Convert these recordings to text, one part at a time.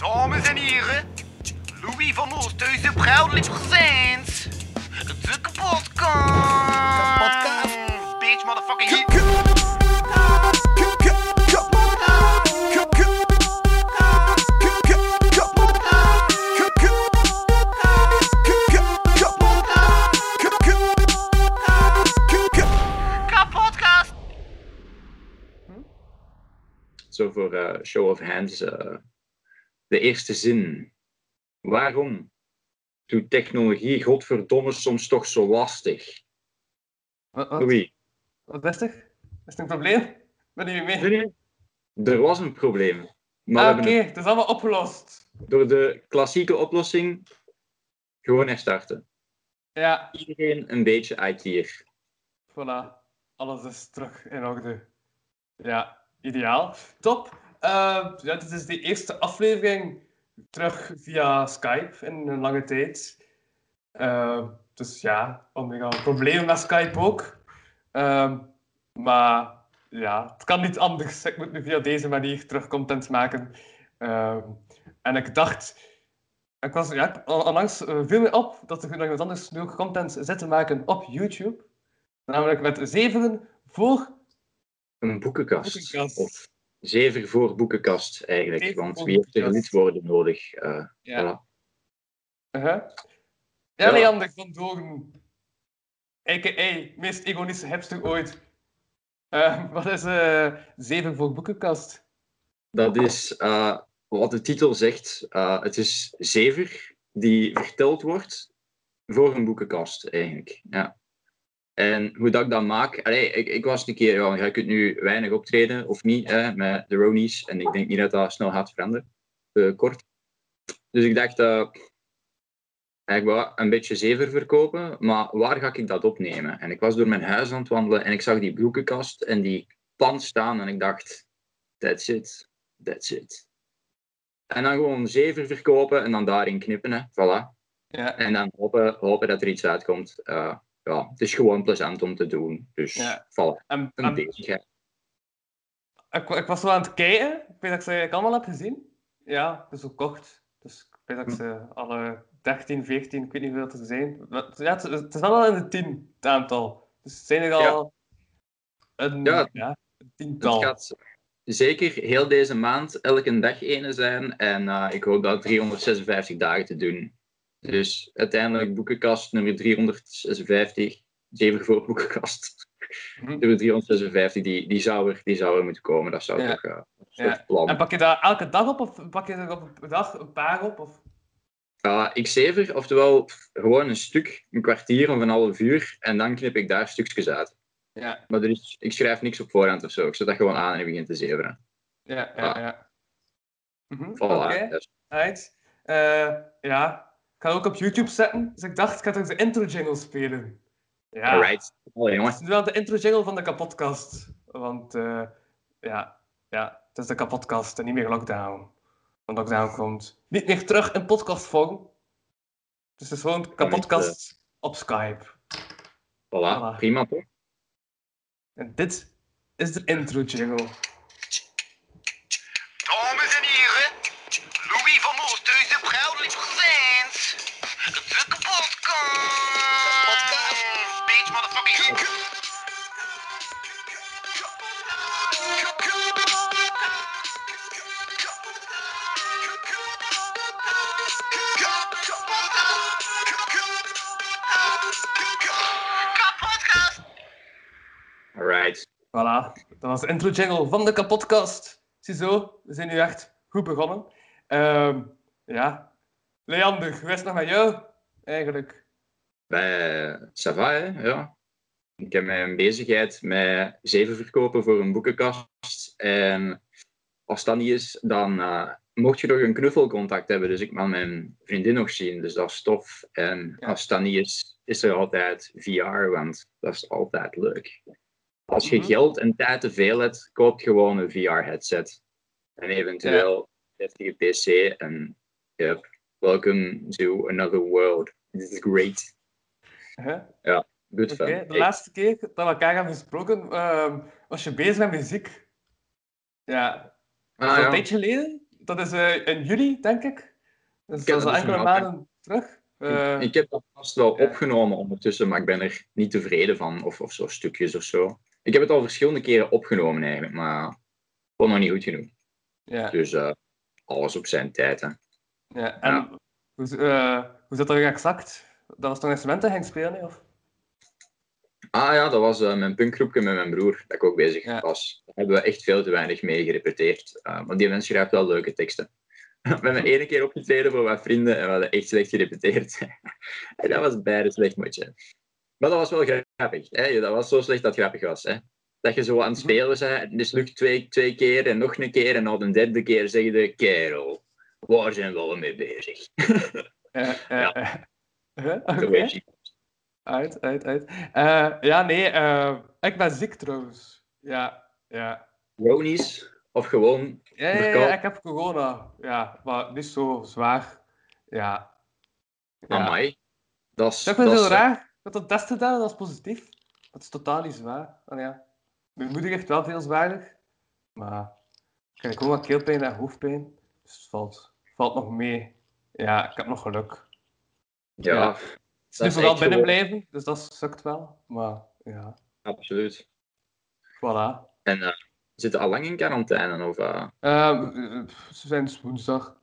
Dames en heren, Louis van Oosthuizen proudly presents de kapotkast. Kapotkast. Bitch, motherfucking hit. Zo voor eh, show of hands. De eerste zin. Waarom doet technologie godverdomme soms toch zo lastig? Wat, wat, Louis, wat is er? Is het een probleem? Ben je mee? nee, nee. er was een probleem. Maar ah, oké, hebben het is allemaal opgelost. door de klassieke oplossing gewoon herstarten. Ja, Iedereen een beetje IT'er. voilà. Alles is terug in orde. Ja, ideaal. Top. Eh, ja, dit is de eerste aflevering terug via Skype in een lange tijd. Eh, dus ja, omega problemen met Skype ook. Ehm, maar ja, het kan niet anders. Ik moet nu via deze manier terug content maken. Ehm, en ik dacht, ik was, ja, onlangs uh, viel me op dat er nog iemand anders nu ook content zit te maken op YouTube. Namelijk met zeven voor Een boekenkast. Boekenkast. Of zeven voor boekenkast eigenlijk. Zeven want wie heeft er boekenkast. lidwoorden nodig? Eh, Ja. voilà. Uh-huh. Ja, Ja. Leander van Doorn. A.k.a. meest ironische hipster ooit. Eh, wat is eh zeven voor boekenkast? Dat is wat de titel zegt. het is zever die verteld wordt voor een boekenkast, eigenlijk. Ja. En hoe dat ik dat maak... Allee, ik, ik was een keer... Ja, je kunt nu weinig optreden, of niet, hè, met de Ronies. En ik denk niet dat dat snel gaat veranderen. eh, kort. Dus ik dacht... eh ik wou een beetje zever verkopen, maar waar ga ik dat opnemen? En ik was door mijn huis aan het wandelen en ik zag die boekenkast en die pand staan en ik dacht... That's it. That's it. En dan gewoon zever verkopen en dan daarin knippen. Hè. Voilà. Ja, En dan hopen, hopen dat er iets uitkomt. Eh, ja, het is gewoon plezant om te doen. Dus Ja. voilà. en, Een en bezigheid. ik, ik was wel aan het kijken. Ik weet dat ik ze eigenlijk allemaal heb gezien. Ja, dus ook kort. Dus ik weet dat ik ze alle 13, 14, ik weet niet hoeveel er zijn. Maar Ja, het, het is wel in de 10, het aantal. Dus het zijn er al een, Ja. ja. een Het tiental. gaat zeker heel deze maand elke dag ene zijn. En eh, ik hoop dat 356 dagen te doen. Dus uiteindelijk boekenkast nummer 356. Zeven voor boekenkast. Mhm. Nummer 356, die, die, zou er, die zou er moeten komen. Dat zou Ja. toch een Ja. plan. En pak je daar elke dag op of pak je er op een dag een paar op? Of... Ja, ik zever, oftewel gewoon een stuk, een kwartier of een half uur, en dan knip ik daar stukjes uit. Ja, Maar er is, ik schrijf niks op voorhand of zo. Ik zet dat gewoon aan en ik begin te zeveren. ja, ja. Ah. ja. Mhm, Voilà. Oké, Dus, right. Eh, ja, ik ga het ook op YouTube zetten. Dus ik dacht, ik ga toch de intro jingle spelen. Ja, Alright. Oh, het is wel de intro jingle van de kapotkast. Want eh, ja, ja, het is de kapotkast en niet meer lockdown. Want lockdown komt niet meer terug in podcastvorm. Dus het is gewoon kapotkast op Skype. Voilà. Voilà. Prima toch? En dit is de intro jingle. Was de intro jingle van de kapotkast. Ziezo, we zijn nu echt goed begonnen. Ehm, ja, Leander, hoe is het nog met jou eigenlijk? Bij Sava, hè? Ja. Ik heb mijn bezigheid met zeven verkopen voor een boekenkast. En als dat niet is, dan eh, mocht je nog een knuffelcontact hebben. Dus ik mag mijn vriendin nog zien. Dus dat is tof. En Ja. als dat niet is, is er altijd VR, want dat is altijd leuk. Als je Mhm. geld en tijd te veel hebt, koop gewoon een VR-headset. En eventueel een deftige PC. En yep, welcome to another world. This is great. Huh? Good Oké, fun. de laatste keer dat we elkaar hebben gesproken, ehm, was je bezig met muziek. Ja, Ah, dat is ja. een tijdje geleden dat is eh, in juli, denk ik. Dus dat is al dus enkele maanden terug. Eh, ik heb dat vast wel ja. opgenomen ondertussen, maar ik ben er niet tevreden van. Of, of zo stukjes of zo. Ik heb het al verschillende keren opgenomen eigenlijk, maar gewoon nog niet goed genoeg. ja, Dus eh, alles op zijn tijd. Hè. ja. En ja. Hoe, eh, hoe zat dat exact? Dat was toch instrumenten ging spelen, of? Ah ja, dat was eh, mijn punkgroepje met mijn broer, dat ik ook bezig Ja. was. Daar hebben we echt veel te weinig mee gerepeteerd. Uh, want die mens schrijft wel leuke teksten. we hebben één keer opgetreden voor wat vrienden en we hadden echt slecht gerepeteerd. en dat was beide slecht, moetje. Maar dat was wel grappig. Hè? Dat was zo slecht dat het grappig was. Hè? Dat je zo aan het spelen bent, en het lukt twee, twee keer en nog een keer. En na de derde keer zeg je, kerel, waar zijn we al mee bezig? Ja. Uit, uit, uit. Eh, ja, nee, eh, ik ben ziek trouwens. Ja, ja. Chronisch of gewoon Ja, ja, ja, Verkoud. ik heb corona. Ja, maar niet zo zwaar. Ja. ja. amai. Dat is, Dat is heel raar. Ik had een test gedaan, dat is positief. Dat is totaal niet zwaar. En ja. Mijn moeder heeft wel veel zwaarder. Maar ik heb gewoon wat keelpijn en hoofdpijn. Dus het valt, valt nog mee. Ja, ik heb nog geluk. Ja, Ja. Het is nu vooral binnen gewoon- blijven, dus dat sukt wel. Maar ja, absoluut. voilà. En eh zitten al lang in quarantaine of Ehm, eh, ze zijn dus woensdag.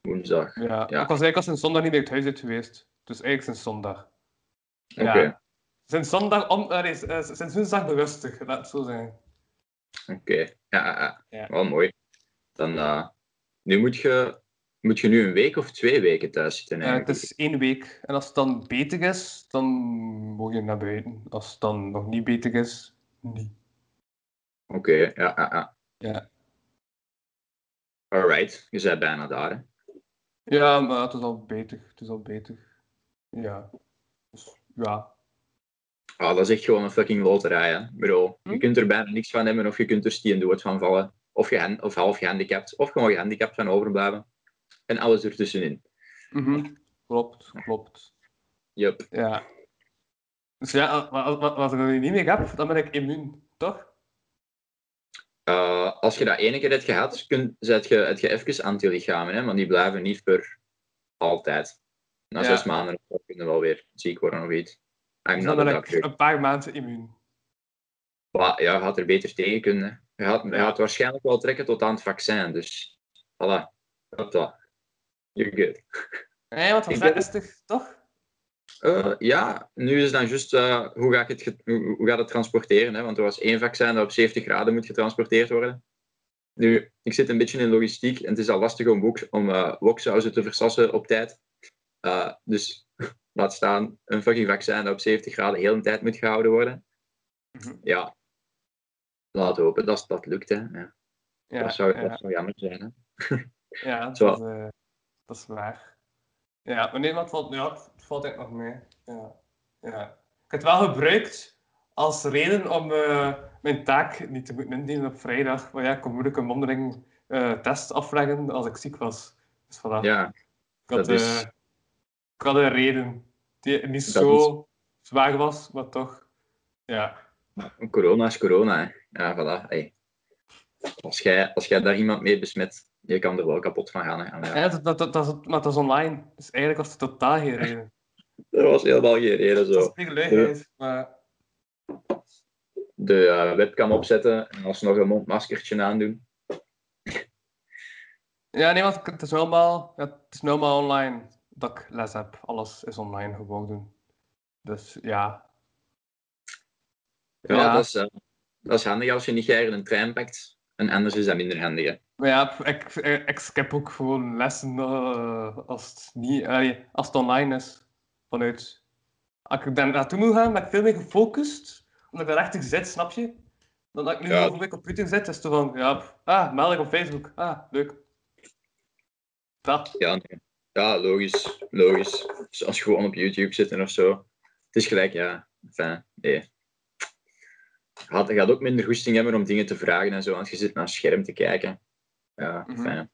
woensdag? Ja. Ja. Ik was eigenlijk al sinds zondag niet meer uit huis uit geweest. Dus eigenlijk sinds zondag. Oké, Ja. Sinds zondag, om, eh, nee, eh, sinds woensdag bewustig, laat het zo zijn. oké. Ja, ja, ja. Ja. wel mooi. Dan, eh, nu moet je, moet je nu een week of twee weken thuis zitten Eh, het eigenlijk. is één week. En als het dan beter is, dan moet je naar buiten. Als het dan nog niet beter is, niet. Oké, ja, ja, ja. Ja. Alright, je bent bijna daar. Hè. Ja, maar het is al beter. Het is al beter. Ja. Dus, ja. Ah, dat is echt gewoon een fucking loterij. Hè. Bro, je Hm? kunt er bijna niks van hebben of je kunt er stien dood van vallen. Of, gehan- of half gehandicapt, of gewoon gehandicapt van overblijven. En alles ertussenin. Mhm. Klopt, klopt. Yup. Ja. Dus ja, als, als ik er niet meer heb, dan ben ik immuun, toch? Eh, als je dat ene keer hebt gehad, kun, zet je, heb je even antilichamen, hè, maar die blijven niet voor altijd. Na Ja. zes maanden of zo kun je wel weer ziek worden of iets. I'm not een paar maanden immuun. Maar ja, je gaat er beter tegen kunnen. Je gaat, je gaat waarschijnlijk wel trekken tot aan het vaccin, dus voilà. Dat dat. You're good. Nee, want Ik dat is toch, toch? Eh, ja, nu is dan juist eh, hoe, ga ik het, hoe, hoe gaat het transporteren? Hè? Want er was één vaccin dat op 70 graden moet getransporteerd worden. Nu, ik zit een beetje in logistiek en het is al lastig om, wok, om woksauzen te versassen op tijd. Dus laat staan een fucking vaccin dat op 70 graden heel de tijd moet gehouden worden. Mhm. Ja, laten we hopen dat dat lukt. Hè. Ja, Ja, dat, zou, ja, dat zou jammer zijn. Hè. ja dat, eh, dat is waar. Ja, maar nee, het valt, ja, het valt eigenlijk nog mee. Ja. Ja. Ik heb het wel gebruikt als reden om eh, mijn taak niet te moeten indienen op vrijdag. Maar ja, ik kon moeilijk een mondeling eh, test afleggen als ik ziek was. Dus voilà. Ja, ik, had, dat is- ik had een reden die niet Dat zo zwaar was, maar toch. Ja. corona is corona. Hè. Ja, voilà. Hey. Als, jij, als jij daar iemand mee besmet, je kan er wel kapot van gaan. Hè. En ja. Ja, dat, dat, dat, dat, is, maar dat is online. Dus eigenlijk was het totaal geen reden. Er was helemaal geen reden Dat is zo. niet luiheid, maar... De eh, webcam opzetten en alsnog een mondmaskertje aandoen. Ja, nee, want het is ja, het is nu allemaal online dat ik les heb. Alles is online geworden. Dus ja. Ja, Ja. Dat, is, eh, dat is handig als je niet graag een trein pakt. En anders is dat minder handig. Hè. Maar ja, ik, ik, ik skip ook gewoon lessen eh, als, het niet, als het online is. Vanuit. Als ik daar naartoe moet gaan, ben ik veel meer gefocust. Omdat ik daar echt zit, snap je? Dan dat ik nu Ja. over mijn computer zit, is het van, ja, ah, melding op Facebook. Ah, leuk. Dat. Ja, nee. Ja, logisch. Logisch. Zoals gewoon op YouTube zitten of zo. Het is gelijk, ja. Enfin, nee. Je gaat, je gaat ook minder goesting hebben om dingen te vragen en zo, want je zit naar een scherm te kijken. Ja, Mhm. enfin.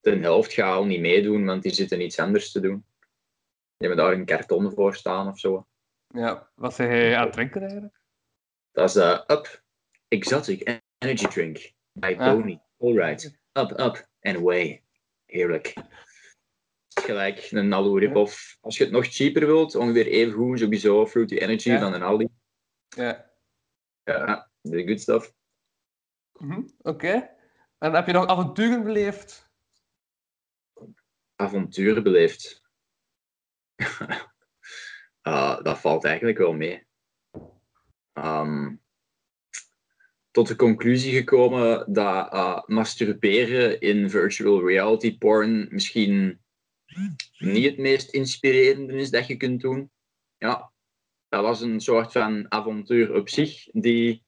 De helft gaat al niet meedoen, want die zitten iets anders te doen. Die hebben daar een karton voor staan of zo. Ja, wat zeg jij aan het drinken eigenlijk? Dat is eh Up Exotic Energy Drink by Ah. Tony. Alright. Up, up. and away. Heerlijk. Gelijk een Aldo rip-off. Als je het nog cheaper wilt, ongeveer even goed, sowieso Fruity Energy Ja. van een Aldi. Ja. Ja, de good stuff. Mhm, Oké. En heb je nog avonturen beleefd? Avonturen beleefd. Ah, dat valt eigenlijk wel mee. Ehm, tot de conclusie gekomen dat ah, masturberen in virtual reality porn misschien niet het meest inspirerende is dat je kunt doen. Ja, dat was een soort van avontuur op zich, die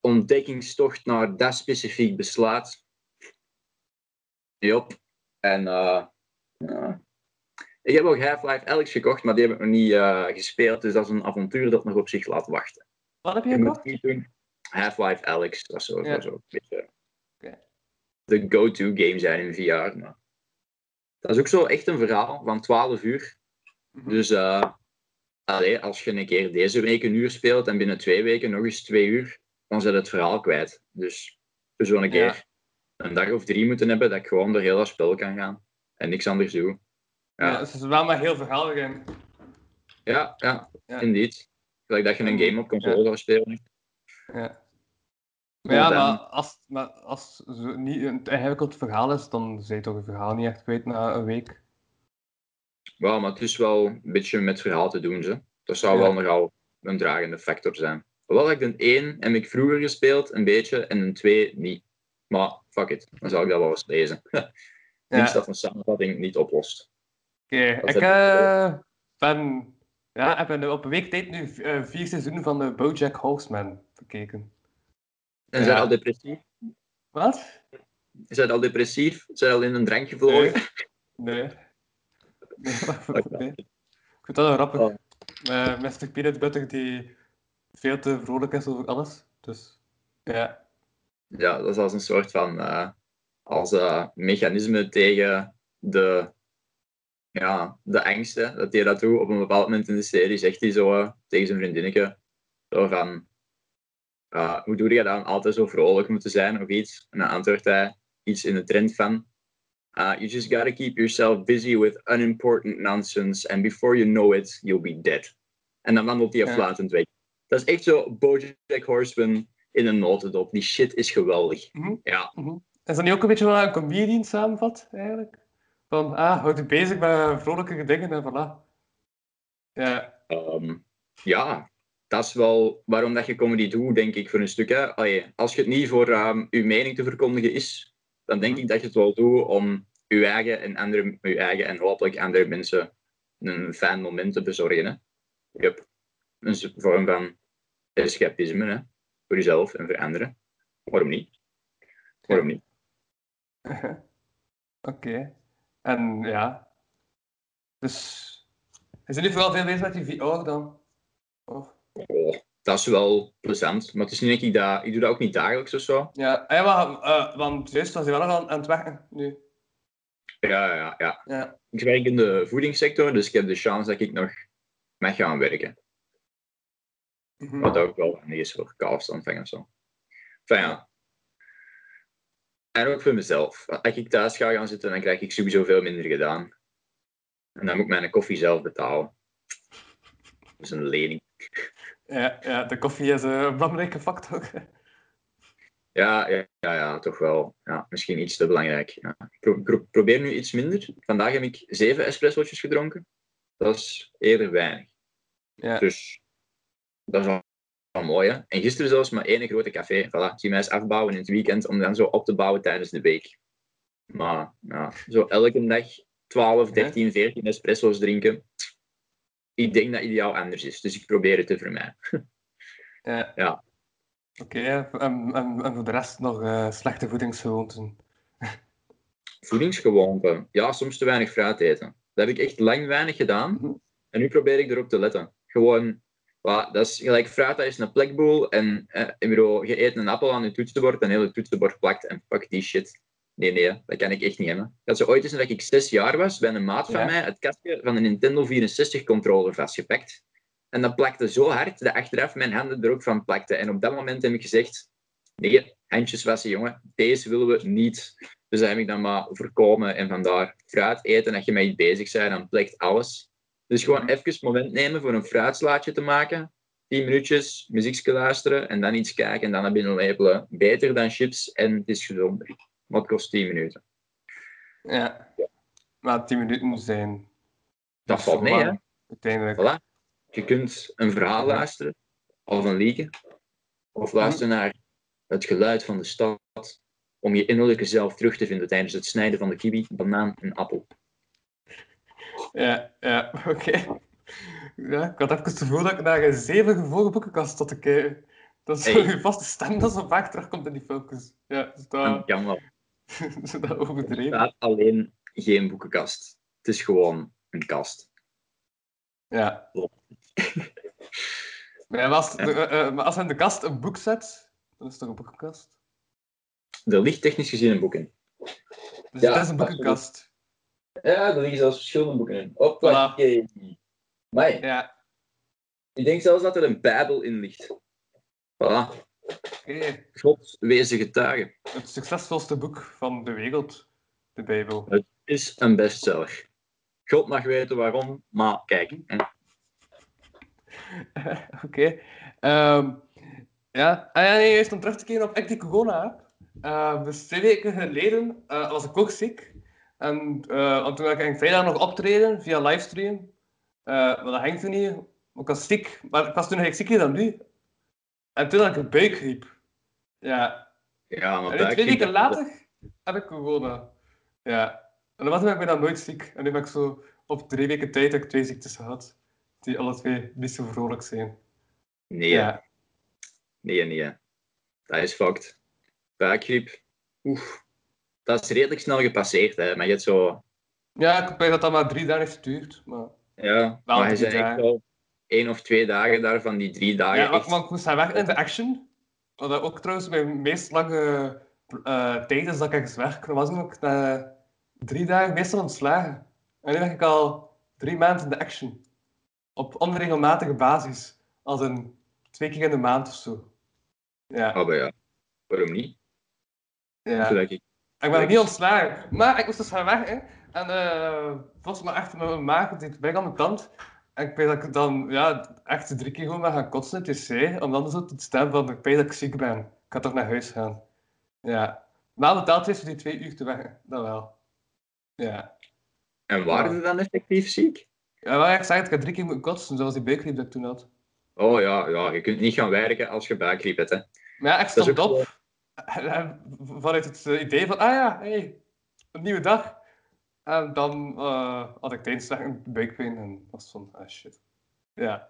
ontdekkingstocht naar dat specifiek besluit. Jop. En ja. ik heb ook Half-Life Alyx gekocht, maar die heb ik nog niet eh, gespeeld, dus dat is een avontuur dat nog op zich laat wachten. Wat heb je gekocht? niet doen. Half-Life Alyx, dat is zo, Ja. zo, zo een beetje de go-to game zijn in VR. Maar dat is ook zo echt een verhaal van 12 uur. Mhm. Dus eh, allee, als je een keer deze week een uur speelt en binnen twee weken nog eens twee uur, dan zit het verhaal kwijt. Dus zo'n keer Ja. een dag of drie moeten hebben dat ik gewoon door heel dat spel kan gaan en niks anders doe. Ja. Ja, het is wel maar heel verhaal erin. ja, ja, Ja. indeed. Gelijk dat je een game op console zou spelen. Ja. Maar ja, maar als, maar als zo niet een ingewikkeld verhaal is, dan zijn je toch een verhaal niet echt kwijt na een week. Wel, maar het is wel een beetje met verhaal te doen. Ze. Dat zou Ja. wel nogal een dragende factor zijn. Hoewel ik de 1 heb ik vroeger gespeeld, een beetje, en een 2 niet. Maar fuck it, dan zal ik dat wel eens lezen. Niets Ja. dat een samenvatting niet oplost. Oké, ik eh, ben, ja, heb op een week tijd nu eh, vier seizoenen van de BoJack Horseman bekeken. En zijn al depressief? Wat? Zijn al depressief? Zijn al in een drank gevlogen? Nee. Nee, nee. Ik vind dat wel grappig. Oh. Eh, Mr. Peanut Butter die veel te vrolijk is over alles. Dus, ja. Ja, dat is als een soort van eh, als eh, mechanisme tegen de, ja, de angsten. Dat hij dat doet op een bepaald moment in de serie, zegt hij zo eh, tegen zijn vriendinnetje. Zo van, hoe doe je dan altijd zo vrolijk moeten zijn of iets? En dan antwoordt hij iets in de trend van, uh, you just gotta keep yourself busy with unimportant nonsense and before you know it, you'll be dead. En dan wandelt hij Ja. aflatend weg. Dat is echt zo Bojack Horseman in een notendop. Die shit is geweldig. Mhm. Ja, Mhm. Is dat niet ook een beetje wat een comedian samenvat, eigenlijk? Van, ah, houd je bezig met vrolijke dingen en voilà. Ja, Ehm, ja, dat is wel waarom dat je comedy doet, denk ik, voor een stuk. Hè. Allee, als je het niet voor ehm je mening te verkondigen is, dan denk ik dat je het wel doet om je eigen en, andere, je eigen en hopelijk andere mensen een fijn moment te bezorgen. Hè. Yep. Een s- vorm van escapisme, hè. voor jezelf en voor anderen. Waarom niet? Waarom niet? oké. En ja. Dus, is er nu vooral veel bezig met die VR dan? Oh, dat is wel plezant, maar het is niet ik dat... Ik doe dat ook niet dagelijks of zo. Ja, ja maar, eh, want juist was hij wel nog aan, aan het werken nu. Ja, ja, ja. Ja. Ik werk in de voedingssector, dus ik heb de chance dat ik nog mag gaan werken. Mhm. Wat ook wel handig is voor kalfsaanvang of zo. Enfin ja. En ook voor mezelf. Als ik thuis ga gaan zitten, dan krijg ik sowieso veel minder gedaan. En dan moet ik mijn koffie zelf betalen. Dat is een lening. Ja, ja, de koffie is een belangrijke factor. Ja, ja, ja, ja toch wel. Ja, misschien iets te belangrijk. Ja. Ik pro- pro- probeer nu iets minder. Vandaag heb ik zeven espressootjes gedronken. Dat is eerder weinig. Ja. Dus dat is wel, mooi. Hè? En gisteren zelfs maar één grote café. Voilà, zie mij eens afbouwen in het weekend om dan zo op te bouwen tijdens de week. Maar ja, zo elke dag 12, 13, 14 espresso's drinken. Ik denk dat ideaal anders is. Dus ik probeer het te vermijden. Ja. Ja. Oké, en, en, en voor de rest nog eh, slechte voedingsgewoonten. Voedingsgewoonten. Ja, soms te weinig fruit eten. Dat heb ik echt lang weinig gedaan. Mhm. En nu probeer ik erop te letten. Gewoon, well, dat is gelijk fruit, dat is een plekboel. En eh, ik bedoel, je eet een appel aan je toetsenbord en heel het toetsenbord plakt. En fuck die shit. Nee, nee, dat kan ik echt niet hebben. Dat zo ooit eens dat ik zes jaar was, bij een maat van Ja. mij het kastje van een Nintendo 64 controller vastgepakt. En dat plakte zo hard dat achteraf mijn handen er ook van plakten. En op dat moment heb ik gezegd, nee, handjes wassen jongen, deze willen we niet. Dus dat heb ik dan maar voorkomen. En vandaar fruit eten, als je met iets bezig bent, dan plekt alles. Dus gewoon even een moment nemen voor een fruitslaatje te maken. 10 minuutjes, muziekje luisteren en dan iets kijken en dan naar binnen lepelen. Beter dan chips en het is gezonder. Maar het kost 10 minuten. Ja. Maar 10 minuten zijn. Dat valt mee, hè? Uiteindelijk. Voilà. Je kunt een verhaal luisteren, of een liedje, of luisteren naar het geluid van de stad, om je innerlijke zelf terug te vinden tijdens het snijden van de kiwi, banaan en appel. Ja, ja, oké. Ja, ik had even het gevoel dat ik naar een zeven boekenkast zat te kijken. Dat is Hey. zo'n vaste stem dat zo vaak terugkomt in die focus. Ja, dus Dat kan is dat Er overdreven. staat alleen geen boekenkast. Het is gewoon een kast. Ja. Maar, ja, maar als, eh, eh, maar als hij in de kast een boek zet, dan is het toch een boekenkast? Er ligt technisch gezien een boek in. Dus Ja, het is een boekenkast. Ja, er liggen zelfs verschillende boeken in. Voilà. Maar Ja, ik denk zelfs dat er een bijbel in ligt. Voilà. Oké. God de getuige. Het succesvolste boek van de wereld, de Bijbel. Het is een bestseller. God mag weten waarom, maar kijk. hè. Oké. Ehm, ja, ah, ja nee, juist om terug te keren op die corona. Eh, dus twee weken geleden eh, was ik ook ziek. En want toen had ik vrijdag nog optreden via livestream. Eh, maar dat ging toen niet. Ik was ziek, maar ik was toen eigenlijk zieker dan nu. En toen had ik een buikgriep. Ja. Ja, maar En twee weken later heb ik corona. Ja. En dan ben ik bijna nooit ziek. En nu ben ik zo op drie weken tijd heb ik twee ziektes gehad. Die alle twee niet zo vrolijk zijn. Nee, Ja. nee, nee. Dat is fucked. Buikgriep. Oef. Dat is redelijk snel gepasseerd, hè. Maar je hebt zo... Ja, ik weet dat dat maar drie dagen geduurd. Maar... Ja, Wel maar bent echt wel één of twee dagen daarvan, die drie dagen. Ja, maar, echt- maar ik moest gaan werken in de action. Wat dat ook trouwens mijn meest lange eh tijd is dat ik ergens werk. Ben ik na drie dagen meestal ontslagen. En nu ben ik al drie maanden in de action. Op onregelmatige basis. Als een twee keer in de maand of zo. Ja, maar ja. Waarom niet? ja. Ik... Ik ben niet ontslagen. Maar ik moest dus gaan werken. En eh het was me echt mijn maag, deed pijn aan mijn tand. En ik weet dat ik dan ja, echt drie keer gewoon ben gaan kotsen in het wc. Om dan zo te stemmen van, ik weet dat ik ziek ben. Ik ga toch naar huis gaan. Ja. Na betaald is voor die twee uur te werken. Dat wel. Ja. En waren ze dan effectief ziek? Ja, maar ik zeg het, ik heb drie keer moeten kotsen, zoals die buikgriep dat ik toen had. Oh ja, ja, je kunt niet gaan werken als je buikgriep hebt, hè. Maar ja, ik Dat stond op. Vanuit het idee van, ah ja, hey, een nieuwe dag. En dan eh, had ik tijdens de dag een buikpijn en was van, ah shit. Ja,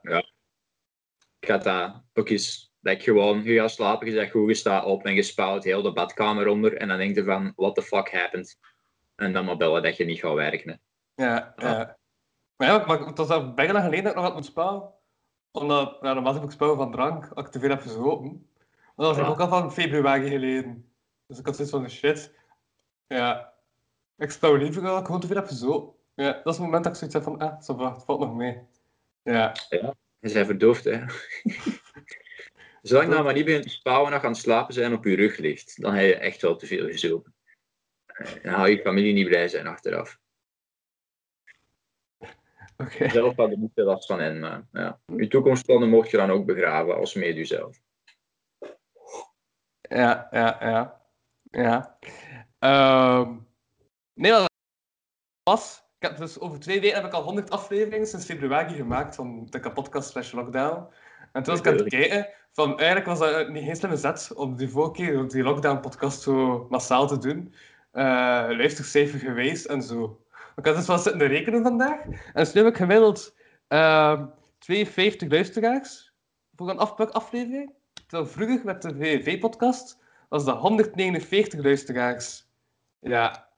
Ik had dat ook eens... Dat ik gewoon, je gaat slapen, je zegt goed, je staat op en je spouwt heel de badkamer onder. En dan denk je van, what the fuck happened? En dan maar bellen dat je niet gaat werken, hè. ja, ja. Maar ja, maar het was al bijna geleden dat ik nog had moeten spouwen. Omdat, ja, normaal heb ik spouwen van drank, als ik te veel heb. Maar dat was Ja. ook al van februari geleden. Dus ik had zoiets van, shit. Ja, ik spouw liever dat gewoon te veel heb gezopen. Ja, dat is het moment dat ik zoiets heb van, ah, ça va, het valt nog mee. Ja. Je bent verdoofd, hè. Zolang je nou maar niet begint te spouwen en aan het slapen zijn op je rug ligt, dan heb je echt wel te veel gezopen. Eh, Dan ga je familie niet blij zijn achteraf. Oké. Zelf had er niet veel last van hen, maar ja. Je toekomstplannen mocht je dan ook begraven als mede jezelf. Ja, ja, ja. Ja. Ehm nee, wat was... Ik heb dus over twee weken heb ik al 100 afleveringen sinds februari gemaakt van de kapotkast slash lockdown. En toen was ik aan het kijken, van eigenlijk was dat niet geen slimme zet om die vorige keer die lockdown podcast zo massaal te doen. Eh luistercijfer geweest en zo. Ik had dus wel zitten rekenen vandaag. En dus nu heb ik gemiddeld ehm 52 luisteraars voor een afpak aflevering. Terwijl vroeger met de VV-podcast was dat 149 luisteraars. Ja,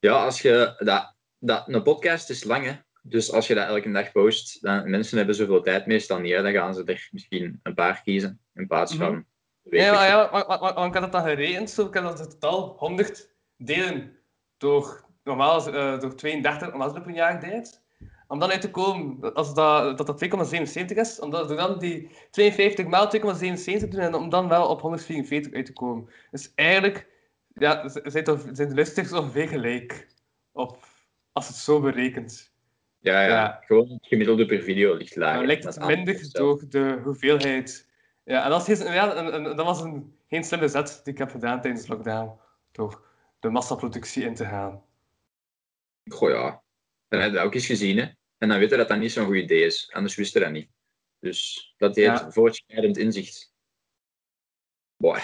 Ja, als je dat, dat, een podcast is lang, hè. Dus als je dat elke dag post, dan mensen hebben zoveel tijd meestal niet. Hè. Dan gaan ze er misschien een paar kiezen in plaats van. Mhm. weet ja, ik maar, ja, maar, maar, maar, ik had dat dan gerekend, zo. ik had dat in totaal 100 delen door, normaal, eh, door 32, normaal is het op een jaar tijd. Om dan uit te komen, als dat, dat, dat 2,77 is, om dat, door dan die 52 maal 2,77 te doen en om dan wel op 144 uit te komen. Dus eigenlijk ja, zijn, toch, zijn de luisteraars ongeveer gelijk? Op, als het zo berekent. Ja, ja, Ja. Gewoon het gemiddelde per video ligt lager. Dan lijkt het minder door de hoeveelheid. Ja, en dat, geen- ja, en- en- dat was een, geen slimme zet die ik heb gedaan tijdens de lockdown. Door de massaproductie in te gaan. Goh ja, dan heb je dat ook eens gezien, hè. En dan weet je dat dat niet zo'n goed idee is. Anders wist je dat niet. Dus dat heet Ja. voortschrijdend inzicht. Boy.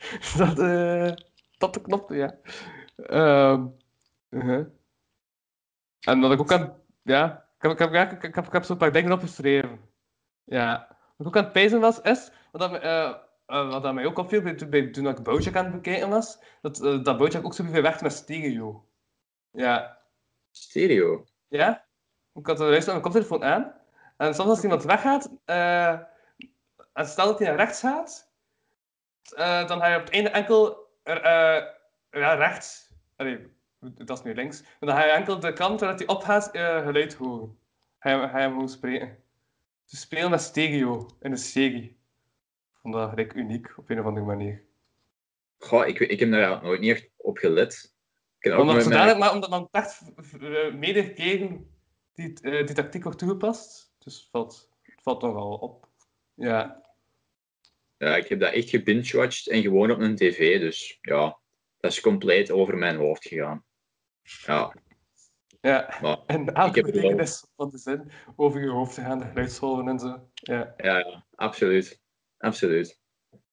dat, eh, dat de knop, ja. Ehm, uh-huh. En dat ik ook aan... Ja, ik heb, ik heb, ik, ik heb, ik heb zo'n paar dingen opgeschreven. Ja. Wat ik ook aan het pijzen was, is... Wat dat, eh, wat dat mij ook opviel bij, bij, toen ik Bojack aan het bekijken was, dat, dat Bojack ook zoveel werkte met stereo. Ja. Stereo. Ja? Ik had de luister aan mijn koptelefoon aan. En soms als iemand weggaat, en stel dat hij naar rechts gaat, eh, dan ga je op het einde enkel eh, ja, rechts. Allee, dat is nu links. Maar dan ga je enkel de kant waar hij opgaat eh, geluid horen. Ga je, ga je hem gewoon spreken. Dus spelen met stereo in een serie. Ik vond dat gelijk uniek op een of andere manier. Goh, ik, ik heb daar nooit niet echt op gelet. Ik heb ook Omdat nooit ze mijn- maar omdat dan echt keren die, die tactiek wordt toegepast. Dus het valt, het valt nogal op. Ja. Ja, ik heb dat echt gebingewatcht en gewoon op een tv. Dus ja, dat is compleet over mijn hoofd gegaan. Ja, ja. maar En Ik elke wel. van de zin over je hoofd te gaan, de geluidsgolven en zo. Ja. ja, ja absoluut. Absoluut.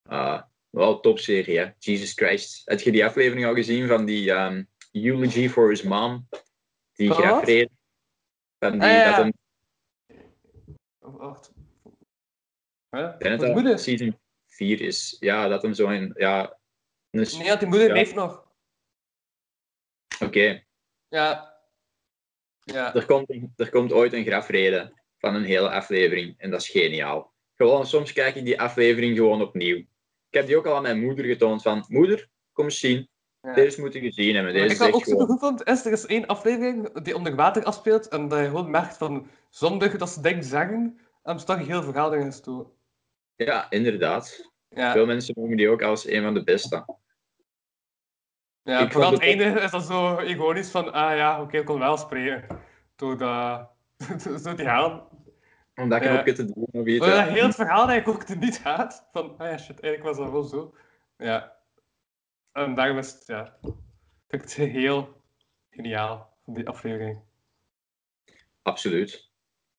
Ah, wel top serie, hè. Jesus Christ. Heb je die aflevering al gezien van die ehm, Eulogy for his mom? Die Van wat? grafrede. Van die, Ah, ja, dat hem, Wacht. Huh? season 4 is. Ja, dat hem zo in, ja... een s- Nee, want die moeder Ja. leeft nog. Oké, Ja. Ja. er, komt, een- er komt ooit een grafrede van een hele aflevering. En dat is geniaal. Gewoon, soms kijk ik die aflevering gewoon opnieuw. Ik heb die ook al aan mijn moeder getoond van... Moeder, kom eens zien. Ja. Deze moet je gezien hebben. Wat Deze ik wel ook gewoon... goed vond, is er is één aflevering die onder water afspeelt en dat je gewoon merkt van zonder dat ze dingen zeggen, toch een heel verhaal erin gestoken. Ja, inderdaad. Ja. Veel mensen noemen die ook als een van de beste. Ja, Ik vooral vond het einde is dat zo ironisch van, ah ja, oké, ik kon wel spreken. Door dat... Door die haal. Om dat Ja. knopje te doen. Maar ja. dat heel het verhaal eigenlijk ook niet gaat. Van, ah ja, shit, eigenlijk was dat wel zo. Ja. En daarom is het, ja... Ik vind het heel geniaal, van die aflevering. Absoluut.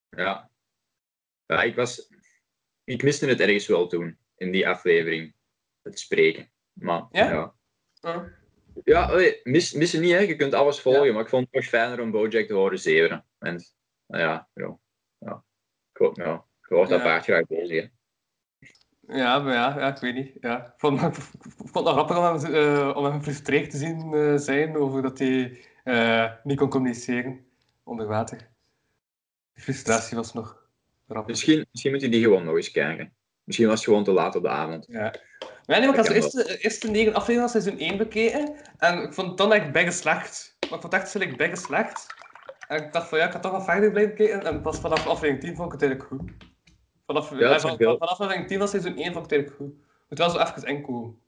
Ja. Ja, ik was... Ik miste het ergens wel toen, in die aflevering. Het spreken. Maar, Ja? ja. Allee, mis, missen niet, hè. Je kunt alles volgen, maar ik vond het toch fijner om Bojack te horen zeveren. En, nou ja, ja. ja. Ik hoop, nou, je hoort dat paard graag bezig, hè. Ja, maar ja, ja, ik weet niet. Ja. Ik, vond, ik vond het grappig om hem, eh, om hem gefrustreerd te zien eh, zijn over dat hij eh, niet kon communiceren onder water. Die frustratie was nog Misschien, misschien moet je die gewoon nog eens kijken. Misschien was het gewoon te laat op de avond. Ja. Ik had de kan eerste, eerste negen afleveringen van seizoen 1 bekeken. En ik vond het dan echt bijna slecht. Maar ik vond echt zo like, bijna slecht. En ik dacht van ja, ik kan toch wel verder blijven kijken. En pas vanaf aflevering 10 vond ik het eigenlijk goed. Vanaf, ja, wel- vanaf aflevering 10 van seizoen 1 vond ik het eigenlijk goed. Moet wel zo even inkomen.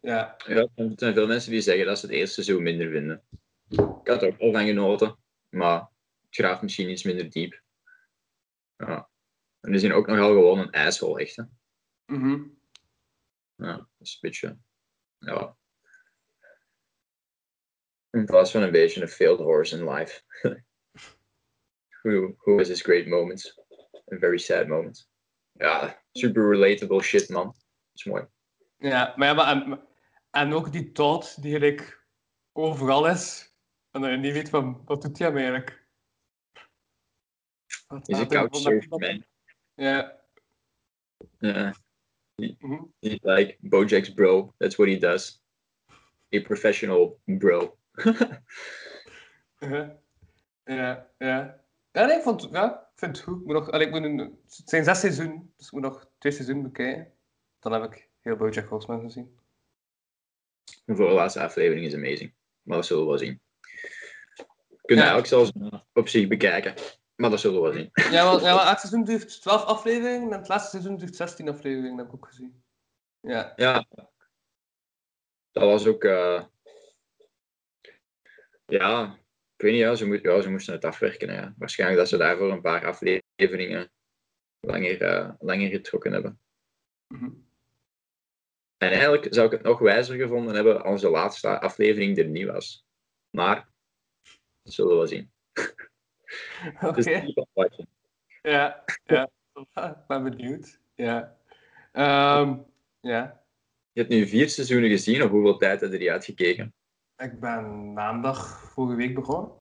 Ja. Ja, er zijn veel mensen die zeggen dat ze het eerste seizoen minder vinden. Ik had er ook wel van genoten, maar het graaft misschien iets minder diep. Ja. En die zijn ook nogal gewoon een asshole, echt. Hè? Mhm. Ja, dat is een beetje... Ja. In plaats van een beetje een failed horse in life. who, who has his great moments. And very sad moments. Ja, super relatable shit, man. Dat is mooi. Ja, maar ja, maar en, en ook die Todd die gelijk overal is. En dat je niet weet van, wat doet hij hem eigenlijk? Wat He's a laat hij couchsurfing Ja. Ja. mhm. He's like Bojack's bro. That's what he does. A professional bro. Ja, ja. Ja, ja nee, ik, vond, ja, vind het goed. Ik moet nog, allee, ik moet een, het zijn zes seizoenen, dus ik moet nog twee seizoenen bekijken. Dan heb ik heel Bojack Horseman gezien. De voorlaatste aflevering is amazing. Maar dat zullen we wel zien. We kunnen Ja. eigenlijk zelfs op zich bekijken. Maar dat zullen we wel zien. Ja, want, ja, elk seizoen duurt 12 afleveringen en het laatste seizoen duurt 16 afleveringen, dat heb ik ook gezien. Ja, Ja, dat was ook... eh, ja, ik weet niet, ja, ze, moet, ja, ze moesten het afwerken. Ja. Waarschijnlijk dat ze daarvoor een paar afleveringen langer, eh, langer getrokken hebben. Mhm. En eigenlijk zou ik het nog wijzer gevonden hebben als de laatste aflevering er niet was. Maar, dat zullen we wel zien. Oké. Dus. Ja, ja. Ik ben benieuwd. Ja. Ehm, ja. Je hebt nu vier seizoenen gezien, of hoeveel tijd heb je uitgekeken? Ik ben maandag vorige week begonnen.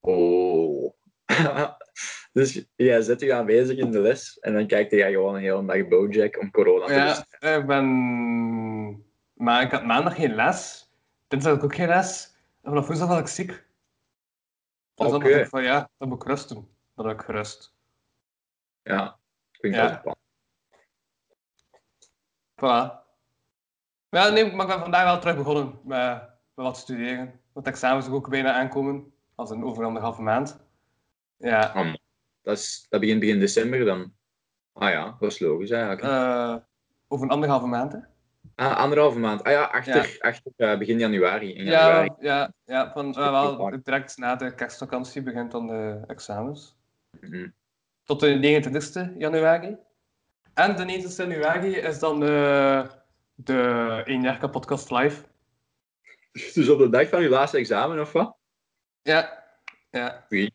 Oh. dus jij zet je aanwezig in de les en dan kijkt jij gewoon een hele dag Bojack om corona te Ja, ik ben... Maar ik had maandag geen les. Dinsdag had ik ook geen les. En vanaf woensdag was ik ziek. Dus dan Oké. dacht ik van ja, dan moet ik rusten. Dan heb ik gerust. Ja, klinkt Ja. als een plan. Voilà. Ja, nee, maar ik ben vandaag wel terug begonnen met, met wat studeren. Want examens ook bijna aankomen. Als een over anderhalve maand. Ja. Ah, Dat, is, dat begint begin december dan. Ah ja, dat is logisch eigenlijk. eh, over een anderhalve maand, hè? Ah, anderhalve maand. Ah ja, achter, achter eh, begin januari. In januari. Ja, ja, ja van, eh, wel, direct na de kerstvakantie begint dan de examens. Mhm. Tot de 29 januari. En de 29 januari is dan eh, de 1 jaar podcast live. Dus op de dag van je laatste examen of wat? Ja, ja. Ik,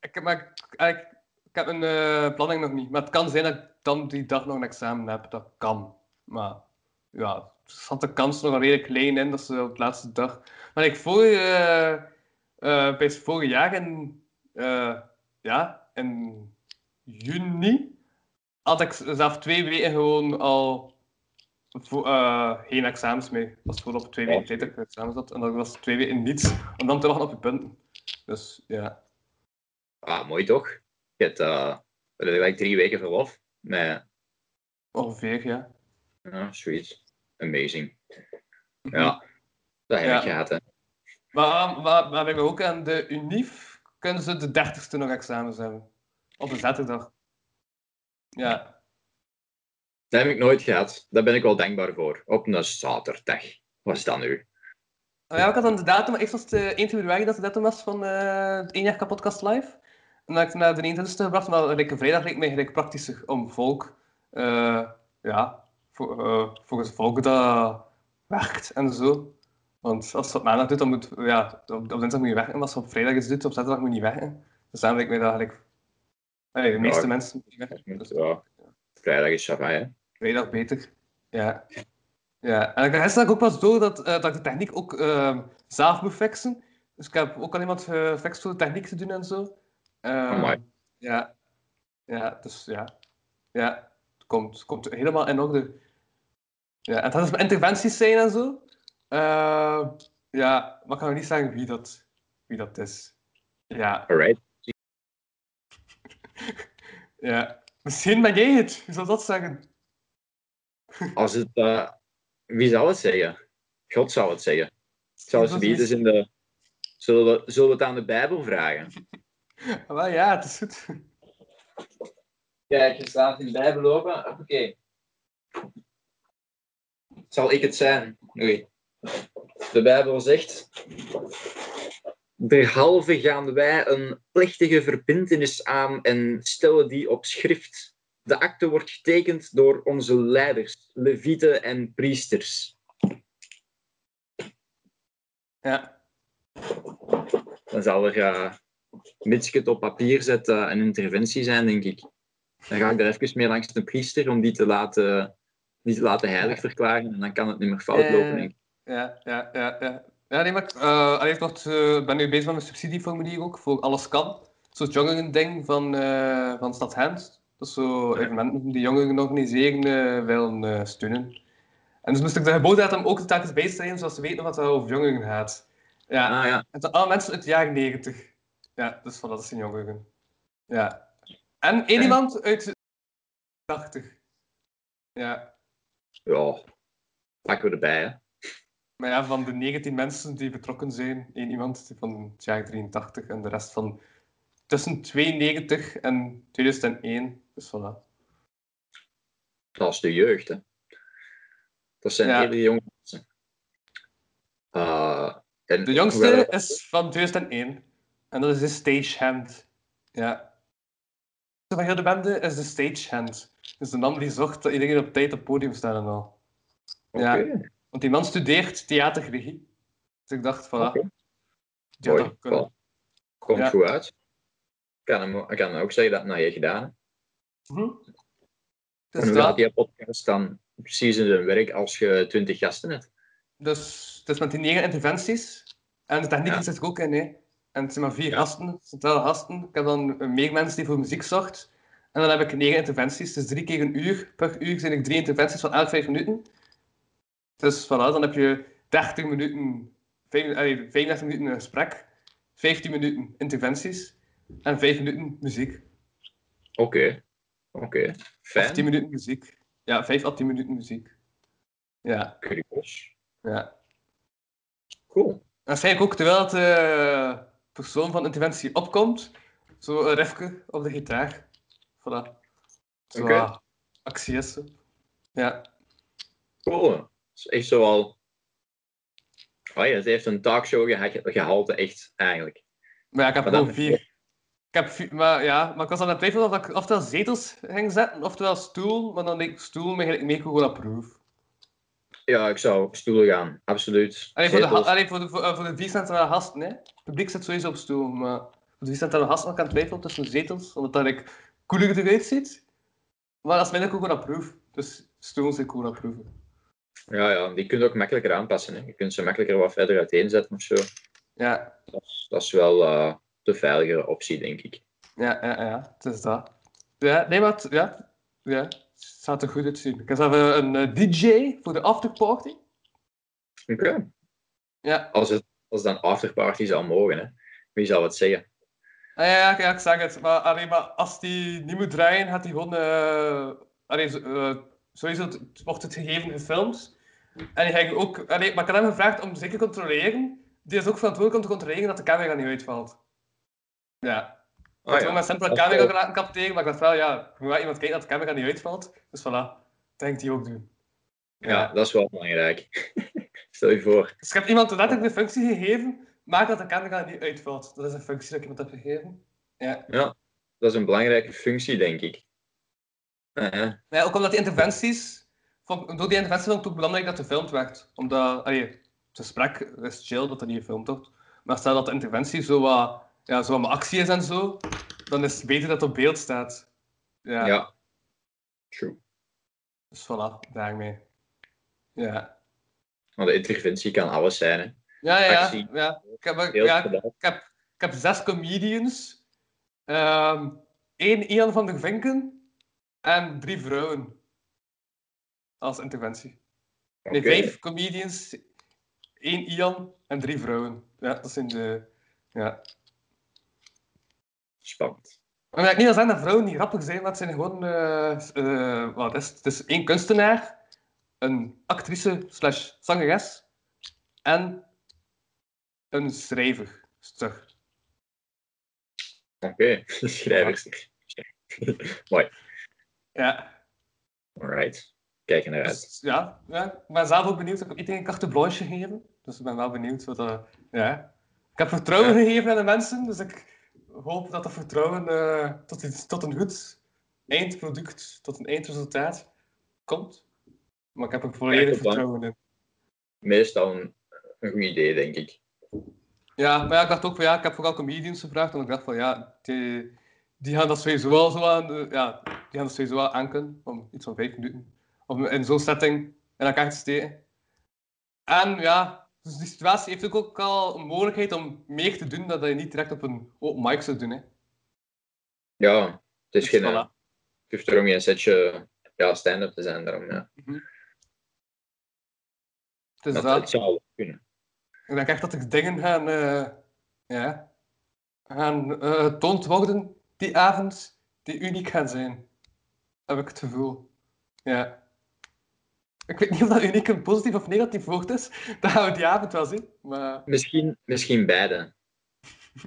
heb- maar ik, eigenlijk, ik heb een planning nog niet. Maar het kan zijn dat ik dan die dag nog een examen heb. Dat kan. Maar ja, zat de kans nog redelijk klein in dat ze op de laatste dag. Maar ik vorig, eh, bij het vorig jaar in, eh, ja, in juni had ik zelf twee weken gewoon al eh, geen examens mee. Dat was vooral op twee weken tijd dat ik examens had. En dat was twee weken niets. Om dan te wachten op je punten. Dus ja. Ah, mooi toch? Je hebt gelijk drie weken verlof. Met, Ongeveer, ja. ja, sweet. Amazing. Ja, dat heb ik gehad, hè. Maar, maar, maar we ook aan de UNIF kunnen ze de 30ste nog examens hebben. Op een zaterdag. Ja. Dat heb ik nooit gehad. Daar ben ik wel dankbaar voor. Op een zaterdag. Wat is dat nu? Oh ja, ik had dan de datum, eerst was eh, 1 februari dat de datum was van eh het 1 jaar podcast live. En dan heb ik het naar de 21ste gebracht, maar like, vrijdag leek mij gelijk praktischer om volk, eh, ja, voor, eh, volgens volk dat werkt en zo. Want als het op maandag doet, dan moet, ja, op, op dinsdag moet je werken, maar als je op vrijdag is doet, op zaterdag moet je niet werken. Dus daarom lijkt mij dat eigenlijk, nee, de meeste Ja, mensen moeten niet werken. Dus Ja. Vrijdag is Shabbat, hè. vrijdag beter. Ja. Ja, en ik rest ik ook pas door dat, eh, dat ik de techniek ook eh, zelf moet fixen. Dus ik heb ook al iemand gefixt voor de techniek te doen en zo. Eh, Amai. ja. Ja, dus ja. Ja, het komt, het komt helemaal in orde. Ja, en het gaat dus met interventies zijn en zo. Eh, ja, maar ik kan nog niet zeggen wie dat, wie dat is. Ja, Alright. ja. Misschien ben jij het. Wie zal dat zeggen? Als het... eh, wie zal het zeggen? God zal het zeggen. Is alsjeblieft eens in de... Zullen we, zullen we het aan de Bijbel vragen? Wel, ja, het is goed. Kijk, je staat in de Bijbel open. Oké. Zal ik het zijn? Oei. De Bijbel zegt... Derhalve gaan wij een plechtige verbintenis aan en stellen die op schrift. De akte wordt getekend door onze leiders, levieten en priesters. Ja. Dan zal er, uh, mits ik het op papier zet, eh, een interventie zijn, denk ik. Dan ga ik daar even mee langs de priester om die te laten, die te laten heilig verklaren. En dan kan het niet meer fout lopen, denk ik. Ja, ja, ja, ja. Ja, nee, maar ik eh, ik wacht, eh, ben nu bezig met mijn subsidieformulier ook, voor Alles Kan. Zo'n jongeren-ding van, eh van Stad Gent. Dat is zo evenementen die jongeren organiseren willen steunen. En dus moest ik de geboortedatum ook telkens bijstellen, zodat ze weten wat er over jongeren gaat. Ja, Ah ja, het zijn alle mensen uit de jaren 90. Ja, dus van dat zijn jongeren. Ja. En één Ja. iemand uit de 80. Ja. Ja. Pakken we erbij, hè. Maar ja, van de 19 mensen die betrokken zijn, één iemand van het jaar 83 en de rest van tussen 92 en 2001. Dus voilà. Dat is de jeugd, hè. Dat zijn Ja. hele jonge mensen. Uh, en De jongste is van 2001. En dat is de Stagehand. Ja. De van heel de bende is de Stagehand. Dus de man die zorgt dat iedereen op tijd op het podium staat en al. Ja. Want die man studeert theaterregie. Dus ik dahad, voilà. Had mooi. Komt Ja. goed uit. Ik kan, hem, ik kan ook zeggen dat het naar je gedaan hebt. Mhm. En hoe dat, die podcast dan precies in zijn werk als je twintig gasten hebt? dus, dus met die negen interventies. En de techniek Ja. zit er ook in, hè. En het zijn maar vier Ja. gasten, centrale gasten. Ik heb dan meer mensen die voor muziek zorgt. En dan heb ik negen interventies, dus drie keer een uur. Per uur zijn er drie interventies van elk vijf minuten. Dus voilà, dan heb je 30 minuten, vijf- allee, 35 minuten een gesprek, 15 minuten interventies en 5 minuten muziek. Oké, oké. Of Fijn. 10 minuten muziek. Ja, 5 à 10 minuten muziek. Ja, Curieus. ja. Cool. En waarschijnlijk ook terwijl de persoon van interventie opkomt, zo een refke op de gitaar. Voilà. Zo Oké. ah, actie is zo. Ja. Cool. Is echt zo al... Oh ja, ze heeft een talkshow geha- gehalte, echt, eigenlijk. Maar ja, ik heb Maar dan- gewoon vier. Ik heb vier, maar ja, maar ik was aan het twijfelen of ik oftewel zetels ging zetten, oftewel stoel, maar dan leek ik stoel me eigenlijk meer gewoon op proef. Ja, ik zou op stoelen gaan, absoluut. Alleen voor de, allee, voor de, voor, eh, voor de gasten, hè. Het publiek zit sowieso op stoel, maar voor de vier centrale gasten kan ik twijfelen tussen zetels, omdat dat ik cooler eruit ziet. Maar dat is minder proef. Dus stoel zit cool op proeven. Ja, ja, die kun je ook makkelijker aanpassen. Hè. Je kunt ze makkelijker wat verder uiteenzetten of zo. Ja, Dat is, dat is wel eh, de veiligere optie, denk ik. ja, ja, ja, het is dat. Ja, nee, maar het, ja, ja, het staat er goed uitzien. Ik heb een, een eh, DJ voor de afterparty. Oké. Ja, Als, het, als het dan afterparty zou mogen, hè. wie zou het zeggen? Ah, ja, ja, ja, ik zeg het. Maar, allee, maar als die niet moet draaien, gaat hij gewoon... allee, eh, sowieso wordt het gegeven gefilmd. En die ging ook... Allee, maar ik had hem gevraagd om zeker te controleren. Die is ook verantwoordelijk om te controleren dat de camera niet uitvalt. Ja. Ik Ah, had gewoon met simpele camera capteren, maar ik dacht wel, ja, moet wel iemand kijken dat de camera niet uitvalt. Dus voilà, dat ging hij ook doen. Ja, dat is wel belangrijk. Stel je voor. Dus ik heb iemand letterlijk de functie gegeven, maak dat de camera niet uitvalt. Dat is een functie dat ik iemand heb gegeven. Ja. Ja, dat is een belangrijke functie, denk ik. Ja, ja. Maar ja, ook omdat die interventies... Vond, door die interventie vond ik het ook belangrijk dat er gefilmd werd. Omdat... Allee, het gesprek is chill dat er niet gefilmd wordt. Maar stel dat de interventie zo wat, ja, zo wat actie is en zo, dan is het beter dat het op beeld staat. Ja. ja. True. Dus voilà, daarmee. Ja. Maar de interventie kan alles zijn, hè. Ja, ja, ja. Ik heb, ja, ik heb, ik heb zes comedians. ehm één Ian van der Vinken en drie vrouwen. Als interventie. Nee, vijf comedians, één Ian en drie vrouwen. Ja, dat zijn de... Ja. Spannend. Maar ik niet wil zeggen dat vrouwen niet grappig zijn, maar het zijn gewoon... eh, eh, wat is het? Het is één kunstenaar, een actrice slash zangeres en een schrijver. Oké, schrijvers. Mooi. Ja. Alright. Kijk er naar uit. Dus, ja, ja, ik ben zelf ook benieuwd. Ik heb iedereen een carte blanche gegeven. Dus ik ben wel benieuwd wat dat... Ja. Ik heb vertrouwen Ja. gegeven aan de mensen, dus ik hoop dat dat vertrouwen eh, tot, tot een goed eindproduct, tot een eindresultaat komt. Maar ik heb er volledig vertrouwen in. Meestal een, een goed idee, denk ik. Ja, maar ja, ik dacht ook van ja, ik heb vooral comedians gevraagd, en ik dacht van ja, die, die gaan dat sowieso wel zo aan, de- ja, die gaan dat sowieso wel aan kunnen, om iets van vijf minuten, om in zo'n setting in elkaar te steken. En ja, dus die situatie heeft ook, ook al een mogelijkheid om meer te doen dan dat je niet direct op een open mic zou doen. Hè. Ja, het is Dus geen... voilà. eh, Het hoeft erom geen setje ja, stand-up te zijn. Daarom, ja. Het is Dat, dat. zou kunnen. Ik denk echt dat er dingen gaan, eh, ja, gaan eh, getoond worden die avond die uniek gaan zijn. Heb ik het gevoel. Ja. Ik weet niet of dat uniek een positief of negatief woord is. Dat gaan we die avond wel zien. Maar Misschien, misschien beide.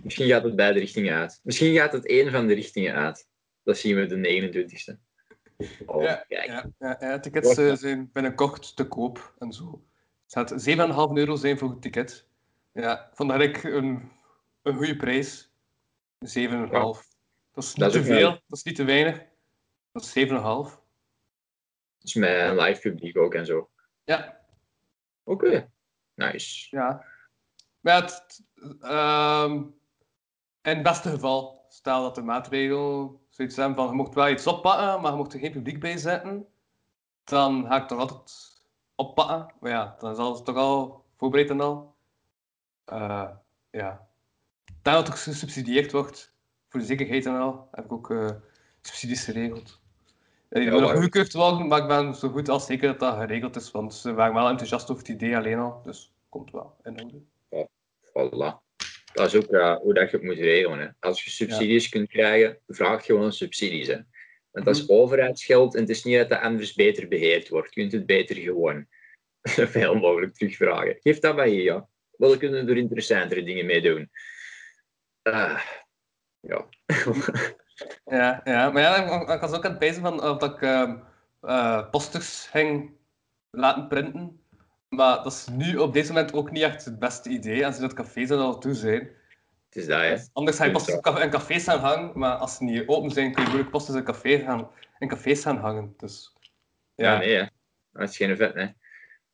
Misschien gaat het beide richtingen uit. Misschien gaat het één van de richtingen uit. Dat zien we de 29e. Oh, Ja, kijk. Ja, ja, ja, tickets eh, zijn binnenkort te koop en zo. Het gaat 7,5 euro zijn voor het ticket. Ja, ik vond dat eigenlijk een, een goede prijs. 7,5. Dat is niet Dat is te veel, dat is niet te weinig. Dat is 7,5. Dus met een live publiek ook en zo. Ja, Oké. Nice. ja. Het, ehm, in het beste geval, stel dat de maatregel zoiets zijn van je mocht wel iets oppakken, maar je mocht er geen publiek bij zetten, dan ga ik toch altijd oppakken. Maar ja, dan is alles toch al voorbereid en al. Eh, ja. Daar dat het ook gesubsidieerd wordt, voor de zekerheid en al, heb ik ook eh, subsidies geregeld. Ja, Ja, moeten nog maar- goedkeurd worden, maar ik ben zo goed als zeker dat dat geregeld is, want ze waren wel enthousiast over het idee alleen al, dus komt wel in orde. Voilà. Dat is ook hoe dat je het moet regelen. Hè. Als je subsidies kunt krijgen, vraag gewoon subsidies. Hè. Want dat is Mhm. overheidsgeld en het is niet dat dat anders beter beheerd wordt. Je kunt het beter gewoon veel mogelijk terugvragen. Geef dat bij je, ja. Wel kunnen er interessantere dingen mee doen. Ah, ja. Ja, ja, maar ja, ik, was ook aan het pijzen van of dat ik ehm, eh, posters ging laten printen. Maar dat is nu op deze moment ook niet echt het beste idee, aangezien dat cafés er al toe zijn. Het is dat, hè. Anders ga je posters in cafés gaan hangen, maar als ze niet open zijn, kun je moeilijk posters in, café gaan, in cafés gaan hangen. Dus Ja, ja, nee, hè. Dat is geen vet, hè.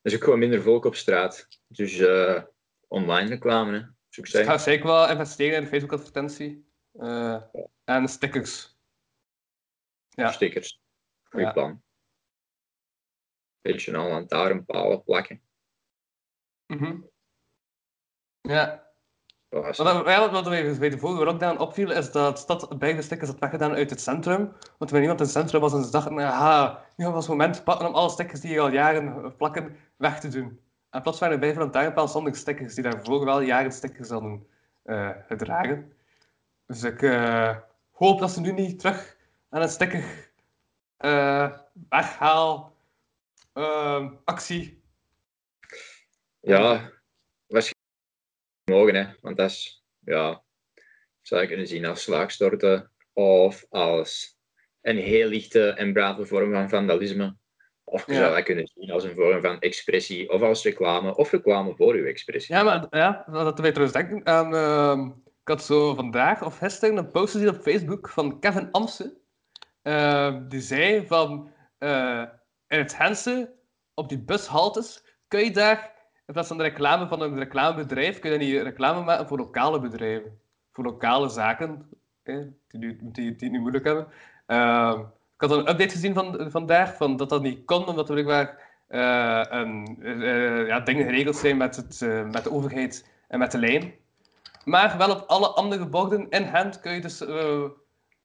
Is ook gewoon minder volk op straat. Dus eh, online reclame, hè. Ik Dus ik ga zeker wel investeren in Facebook-advertentie eh, en stickers. Ja. Stickers. Goed Ja. plan. Beetje aan lantaarnpalen plakken. Mhm. Ja, Dat was- Wat, ja, wat mij bij de vorige lockdown opviel, is dat stad beide stickers had weggedaan uit het centrum. Want wanneer iemand in het centrum was en ze dachten, aha, nu was het moment pakken om alle stickers die hier al jaren plakken, weg te doen. En plots waren er bij van lantaarnpaal zonder stickers, die daarvoor wel jaren stickers hadden eh, gedragen. Dus ik eh, hoop dat ze nu niet terug aan een sticker eh, weghaal ehm, actie. Ja, mogen, hè. Want dat is, ja, zou je kunnen zien als slaagstorten of als een heel lichte en brave vorm van vandalisme. Of je Ja. zou dat kunnen zien als een vorm van expressie, of als reclame, of reclame voor uw expressie. Ja, maar ja, dat wij trouwens denken aan... ehm, ik had zo vandaag of gisteren een post gezien op Facebook van Kevin Amsen. Ehm, die zei van... eh, in het Hense, op die bushaltes, kun je daar... In plaats van de reclame van een reclamebedrijf, kun je die reclame maken voor lokale bedrijven. Voor lokale zaken, hè, die, nu- die, nu moeilijk hebben. Ehm, ik had een update gezien van, vandaag, van dat dat niet kon, omdat er blijkbaar eh, ja, dingen geregeld zijn met, het, eh, met de overheid en met de lijn. Maar wel op alle andere borden in hand kun je dus,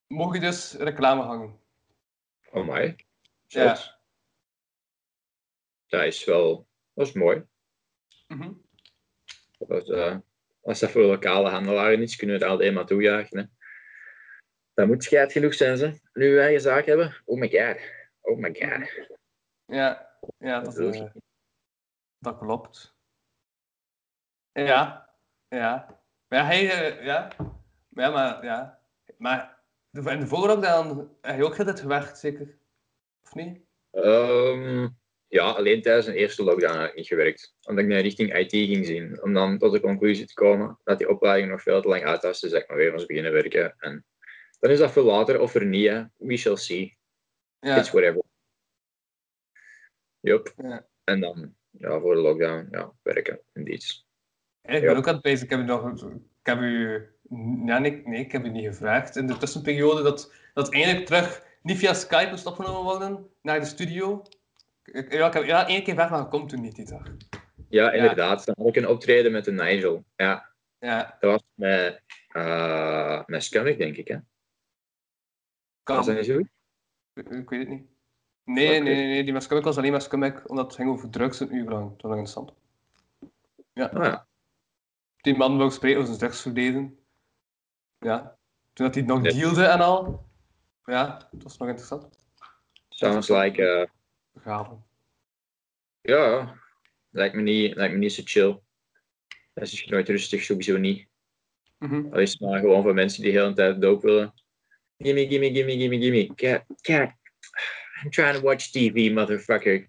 mogen dus reclame hangen. Oh my. Ja. Dat is wel, dat is mooi. Mhm. Is, eh, als dat voor lokale handelaren is, kunnen we het alleen maar toejuichen. Hè. Dat moet scheid genoeg zijn, ze. Nu wij eigen zaak hebben. Oh my god. Oh my god. Ja, ja dat, Dat dat klopt. Ja, ja. Maar ja, hij, eh, ja. Maar ja, maar, ja. Maar de- in de voorlockdown heb je ook altijd gewerkt, zeker? Of niet? Ehm, ja, alleen tijdens de eerste lockdown heb ik niet gewerkt. Omdat ik naar richting IT ging zien. Om dan tot de conclusie te komen dat die opleiding nog veel te lang uit was. Dus dat ik maar weer moest beginnen werken. En dan is dat veel later of er niet. Hè. We shall see. Ja. It's whatever. Yup. Ja. En dan, ja, voor de lockdown, ja, werken. Indeed. Ja, ik ben ook aan het bezig. Ik heb u nog... Ik heb u... Ja, nee, nee, ik heb u niet gevraagd. In de tussenperiode dat, dat eindelijk terug niet via Skype moest opgenomen worden naar de studio. Ik, ja, ik heb ja, één keer gevraagd, maar komt toen niet die dag. Ja, inderdaad. Dan had ik een optreden met de Nigel. Ja, Ja, dat was met, uh, met denk ik. Hè? kan. Was dat niet zo? Ik, ik weet het niet. Nee, nee, nee, nee, die met was alleen maar omdat het ging over drugs een uur lang. Dat was nog interessant. Ah, ja. Die man wou spreken over zijn drugsverleden. Ja. Toen dat hij nog Ja. dealde en al. Ja, dat was nog interessant. Sounds like, eh, Begraven. ja, lijkt me, niet, lijkt me niet zo chill. Dat is nooit rustig, sowieso niet. Dat is maar gewoon voor mensen die de hele tijd doop willen. Gimme, gimme, gimme, gimme, gimme. Kijk, kijk. I'm trying to watch TV, motherfucker.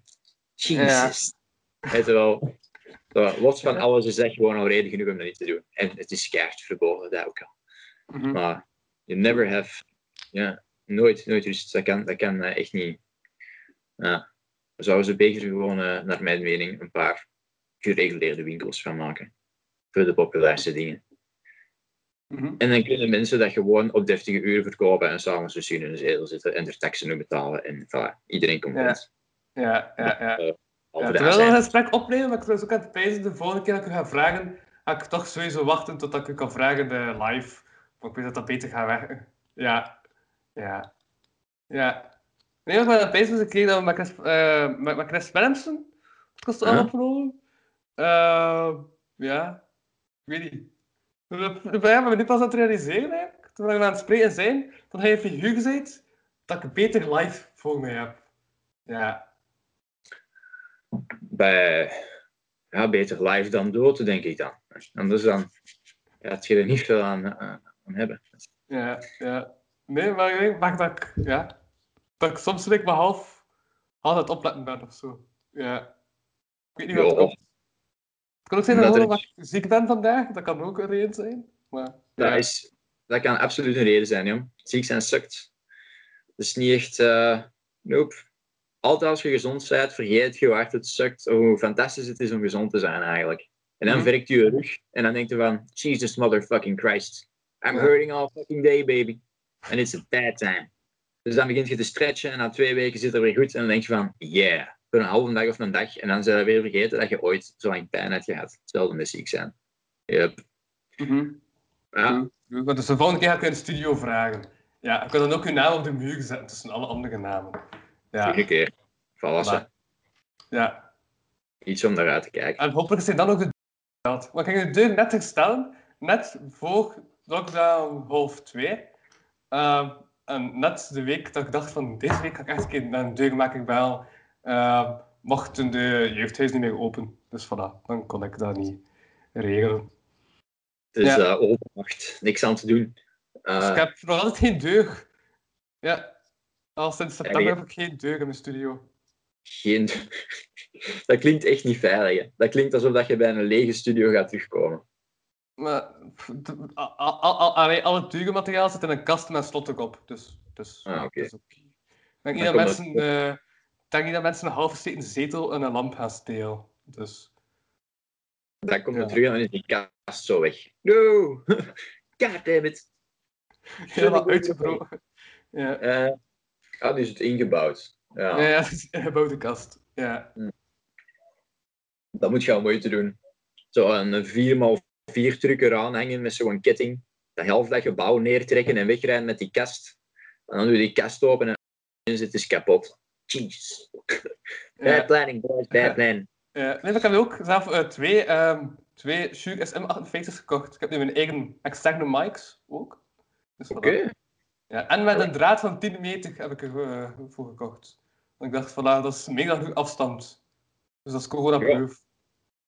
Jesus. Je wel. Los van alles is echt gewoon al reden genoeg om dat niet te doen. En het is keihard verboden, dat ook al. Mhm. Maar you never have... Ja, nooit, nooit rust. Dat kan, dat kan eh, echt niet. Ja. Zouden ze beter gewoon, eh, naar mijn mening, een paar gereguleerde winkels van maken. Voor de populairste dingen. Mhm. En dan kunnen mensen dat gewoon op deftige uren verkopen en s'avonds dus in hun zetel zitten en er taxen op betalen. En voilà, iedereen komt Ja. rond. Ja, ja, ja. Eh, de terwijl we het gesprek opnemen, maar ik was ook aan het pijzen, de volgende keer dat ik u ga vragen, ga ik toch sowieso wachten totdat ik u kan vragen de live. Want ik weet dat dat beter gaat werken. Ja. Ja. Ja. Nee, ik ben het een keer dat we met Chris, eh, met, met Chris Willemsen het kost Ja. opgenomen. Ja. Ik weet niet. We hebben nu pas aan het realiseren, eigenlijk, terwijl we aan het spreken zijn, dat hij een figuur bent, dat ik beter live voor mij heb. Ja. Bij, ja, beter live dan dood, denk ik dan. Anders dan gaat je er niet veel aan, eh, aan hebben. Ja, ja. Nee, maar ik denk dat ik, ja, dat ik soms denk maar half, half het opletten ben of zo. Ja. Ik weet niet wat Ja. komt. Het kan ook zijn dat, Dat ik ziek ben vandaag, dat kan ook een reden zijn. Maar, Dat, ja. is, dat kan absoluut een reden zijn, joh. Ziek zijn sukt. Dat is niet echt... eh nope. Altijd als je gezond bent, vergeet je hoe hard het sukt, hoe fantastisch het is om gezond te zijn, eigenlijk. En dan Mhm. werkt je je rug, en dan denk je van, Jesus motherfucking Christ. I'm hurting all fucking day, baby. And it's a bad time. Dus dan begint je te stretchen, en na twee weken zit het weer goed, en dan denk je van, yeah. Voor een halve dag of een dag, en dan zou je weer vergeten dat je ooit zo lang pijn hebt gehad. Hetzelfde met ziek zijn. Yep. Mhm. Ja, Ja, Dus de volgende keer ga ik in de studio vragen. Ja, ik kan dan ook uw naam op de muur zetten tussen alle andere namen. Ja, Iedere keer. Voilà, zo. ja. Iets om naar uit te kijken. En hopelijk zijn dan ook de deur gesteld. Ik heb de deur net gesteld, net voor lockdown half 2. En net de week dat ik dacht van deze week ga ik echt een keer naar een deur. Ik wel uh, mochten de jeugdhuis niet meer open. Dus voilà, dan kon ik dat niet regelen. Dus Ja. eh overmacht, niks aan te doen. Dus Eh, ik heb nog altijd geen deur. Ja, al sinds september heb ik geen deur in mijn studio. geen... dat klinkt echt niet veilig. Hè. Dat klinkt alsof dat je bij een lege studio gaat terugkomen. Maar al, al, al, al het dure materiaal zit in een kast met een slot ook op. Dus, dus Ah, oké. oké. Ik denk dat mensen, eh, ik denk niet dat mensen een steken zetel en een lamp gaan stelen. Dus Dan komt het Ja. terug en dan is die kast zo weg. No! God damn it. helemaal uitgebroken. Ja, Eh ja, nu is het ingebouwd. Ja, ja. ja het is een gebouwde kast. Ja. Dat moet je al moeite doen. Zo een 4x4 truc eraan hangen met zo'n ketting. De helft dat gebouw neertrekken en wegrijden met die kast. En dan doe je die kast open en het kapot. Jeez. Bad Ja. planning, boys, bad plan. Ja, nee, ik heb ook zelf eh, twee, ehm twee Shure SM58's gekocht. Ik heb nu mijn eigen externe mics ook. Dus. Oké. Ja, en met een draad van 10 meter heb ik er eh, voor gekocht. Want ik dacht, voilà, dat is genoeg afstand. Dus dat is corona-proof.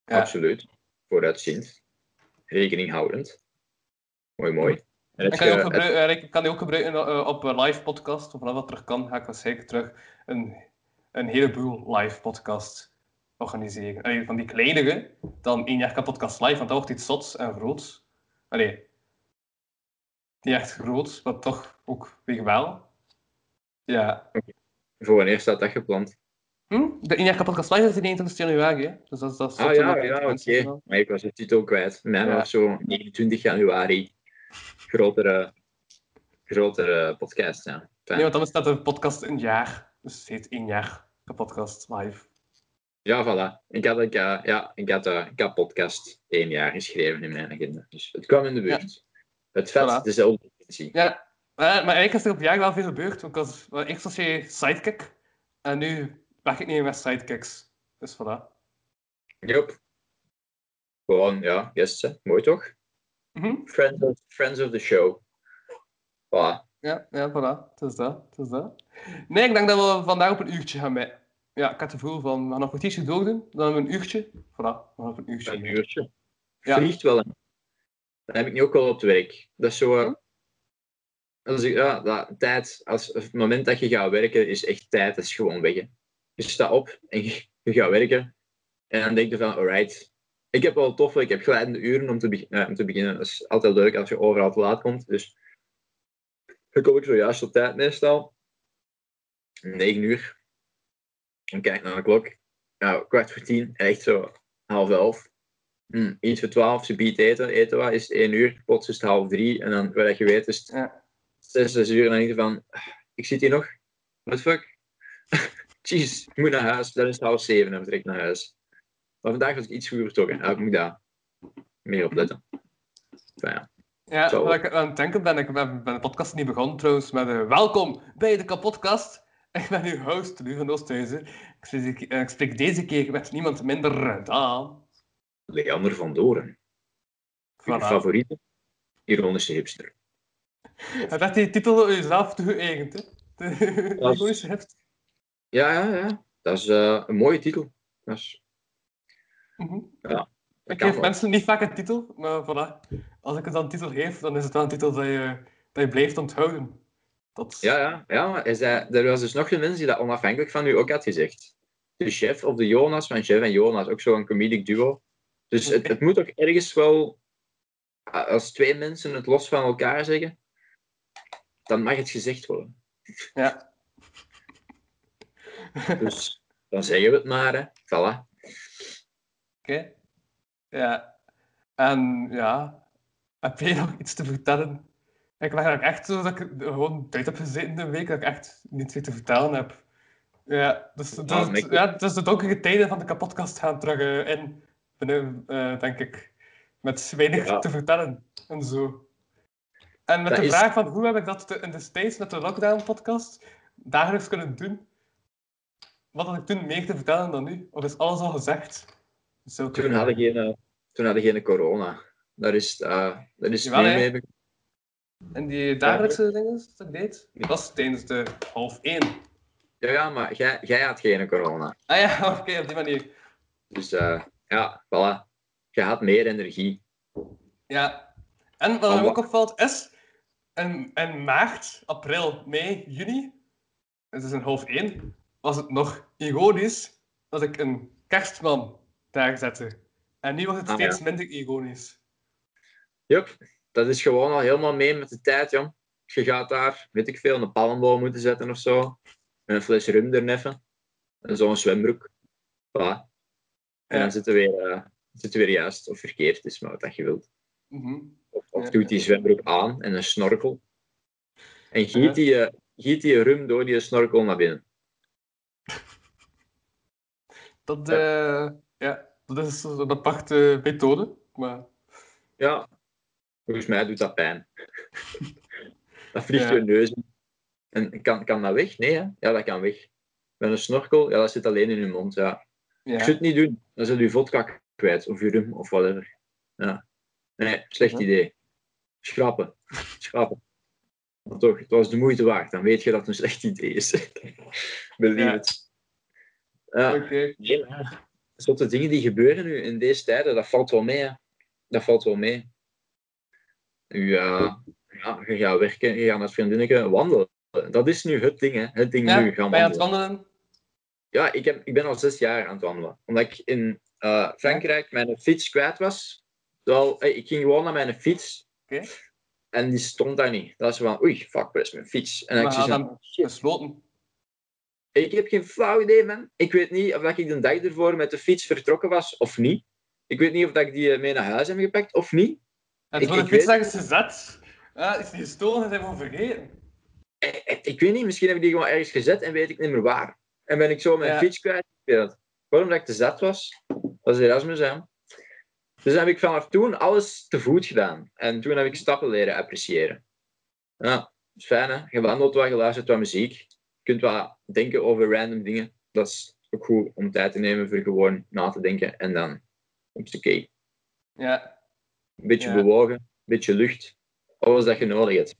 Ja. Absoluut. Vooruitziend. Rekening houdend. Mooi, mooi. En Ik kan, die ook gebruiken, eh, ik kan die ook gebruiken eh, op een live podcast. Of vanaf dat terug kan, ga ik waarschijnlijk terug een, een heleboel live podcasts organiseren. Allee, van die kleinere dan één jaar kan podcast live, want dat wordt iets zots en groots. Allee, niet echt groot, maar toch ook weer wel. Ja. Voor wanneer staat dat gepland? Hm? De jaar podcast live is de 21 januari, hè? Dus dat, is- dat Ah ja, ja, oké. wel- Maar ik was de titel kwijt. Mijn Ja. was zo 29 januari. Grotere, grotere podcast, ja. Nee, want dan is dat de podcast een jaar. Dus het heet één jaar de podcast live. Ja, voilà. Ik had, ik, eh, ja, ik had, eh, ik had podcast één jaar geschreven in mijn agenda. Dus het kwam in de buurt. Het vet, Voilà. dezelfde intentie. Ja, maar, maar eigenlijk is er op jaar wel veel gebeurd. Want ik was, eerst was je sidekick. En nu werk ik niet met sidekicks. Dus voilà. Yup. Gewoon, ja, hè. Mooi toch? Mhm. Friends of, friends of the show. Voilà. Ja, ja, voilà. Het is dat. Het is dat. Nee, ik denk dat we vandaag op een uurtje gaan met. Ja, ik had het gevoel van, we gaan nog een kwartiertje doordoen. Dan hebben we een uurtje. Voilà, we gaan een uurtje. Een uurtje. Ja. Vliegt wel. Hè. Dat heb ik nu ook al op het werk. Dat is zo... eh, als ik, ja, dat, tijd, als, het moment dat je gaat werken, is echt tijd, dat is gewoon weg. Hè. Je staat op en je, je gaat werken. En dan denk je van, alright. Ik heb wel tof, ik heb glijdende uren om te, eh, om te beginnen. Dat is altijd leuk als je overal te laat komt. Dus dan kom ik zojuist op tijd meestal. 9 uur. En kijk naar de klok. Ja, kwart voor tien. Echt zo half elf. Hm, iets voor twaalf. Ze biedt eten. Eten wat is het één uur. Plots is het half drie. En dan, wat je weet, is het zes, zes uur. En dan denk je van, "Ah, ik zit hier nog. What the fuck? Jeez, ik moet naar huis. Dan is het half zeven en vertrek naar huis. Maar vandaag was ik iets vroeger. Ja, ik moet daar meer op letten. Enfin, ja. Ja, Zo. wat ik aan het denken ben, ik ben, ben de podcast niet begonnen trouwens met eh, welkom bij de kapotkast. Ik ben uw host, Ruben Oosthuizen. Ik spreek, ik spreek deze keer met niemand minder dan... Leander van Doren. Voilà. favoriete ironische hipster. En dat die titel jezelf toegeëigend, hè? De Dat is- ironische heft. Ja, ja, ja. Dat is eh, een mooie titel. Dat is, Mhm. Ik geef wel. mensen niet vaak een titel, maar voilà. Als ik het dan een titel geef, dan is het wel een titel dat je, dat je blijft onthouden. Dat... Ja, ja, ja maar hij zei, er was dus nog een mens die dat onafhankelijk van u ook had gezegd. De chef of de Jonas van Chef en Jonas, ook zo'n comedic duo. Dus het, het moet ook ergens wel, als twee mensen het los van elkaar zeggen, dan mag het gezegd worden. Ja. Dus dan zeggen we het maar, hè. Voilà. Oké. Ja. En ja, heb jij nog iets te vertellen? Ik leg eigenlijk echt zo dat ik gewoon tijd heb gezeten een week, dat ik echt niets meer te vertellen heb. Ja, dus, ja, dus de donkere tijden van de kapotkast gaan terug eh, in, binnen, eh, denk ik. Met weinig Ja. te vertellen en zo. En met Dat de is- vraag van hoe heb ik dat in de States met de lockdown-podcast dagelijks kunnen doen? Wat had ik toen meer te vertellen dan nu? Of is alles al gezegd? Zo Toen hadden geen, eh, toen hadden geen corona. Daar is, uh, daar is Jawel, mee mee begonnen. En die dagelijkse dingen dat ik deed, die was tijdens de half één. Ja, ja, maar jij, jij had geen corona. Ah ja, oké, op die manier. Dus eh, ja, voilà. Je had meer energie. Ja. En wat me ook opvalt is, in, in maart, april, mei, juni, het is een half één, was het nog ironisch dat ik een kerstman daar zette. En nu was het Ah, steeds ja. minder ironisch. Jup, dat is gewoon al helemaal mee met de tijd, jong. Je gaat daar, weet ik veel, een palmboom moeten zetten of zo. Met een fles rum er neffen. En zo'n zwembroek. Voilà. En Ja. dan zitten we weer, eh, we weer juist of verkeerd, is maar wat je wilt. Mhm. Of, of Ja. doet die zwembroek aan en een snorkel. En giet die, eh, giet die rum door die snorkel naar binnen. Dat, eh, ja, dat is een aparte methode. Maar Ja, volgens mij doet dat pijn. dat vliegt Ja. je neus. En kan, kan dat weg? Nee, hè? Ja, dat kan weg. Met een snorkel, ja, dat zit alleen in je mond. Ja. ja. Ik zou het niet doen. Dan zit je vodka kwijt, of je rum, of whatever. Ja. Nee, slecht Ja. idee. Schrappen. Schrappen. Maar toch, het was de moeite waard. Dan weet je dat het een slecht idee is. Believe Ja. Ja. Oké. Nee, maar dingen die gebeuren nu in deze tijden, dat valt wel mee. Hè. Dat valt wel mee. Eh, ja, je gaat werken, je gaat met vriendinnen wandelen. Dat is nu het ding, hè. Het ding Ja, nu, gaan je aan het wandelen. wandelen? Ja, ik, heb, ik ben al zes jaar aan het wandelen. Omdat ik in eh, Frankrijk mijn fiets kwijt was. Terwijl, eh, ik ging gewoon naar mijn fiets. En die stond daar niet. Dat is van, oei, fuck, waar is mijn fiets? En Maar ik van, hem gesloten. Ik heb geen flauw idee, man. Ik weet niet of dat ik de dag ervoor met de fiets vertrokken was of niet. Ik weet niet of dat ik die eh, mee naar huis heb gepakt of niet. En Ik- voor de fiets ergens gezet. Ja, is die gestolen en zijn we vergeten. Ik, ik, ik weet niet, misschien heb ik die gewoon ergens gezet en weet ik niet meer waar. En ben ik zo mijn Ja. fiets kwijt. Ik weet het. Waarom dat ik te zat was, was Erasmus. Hè. Dus heb ik vanaf toen alles te voet gedaan. En toen heb ik stappen leren appreciëren. Ja, dat is fijn hè. Je wandelt wat, je luistert wat muziek. Je kunt wat denken over random dingen. Dat is ook goed om tijd te nemen voor gewoon na te denken. En dan is het oké. Ja. Een beetje Ja. bewogen, een beetje lucht. Alles dat je nodig hebt.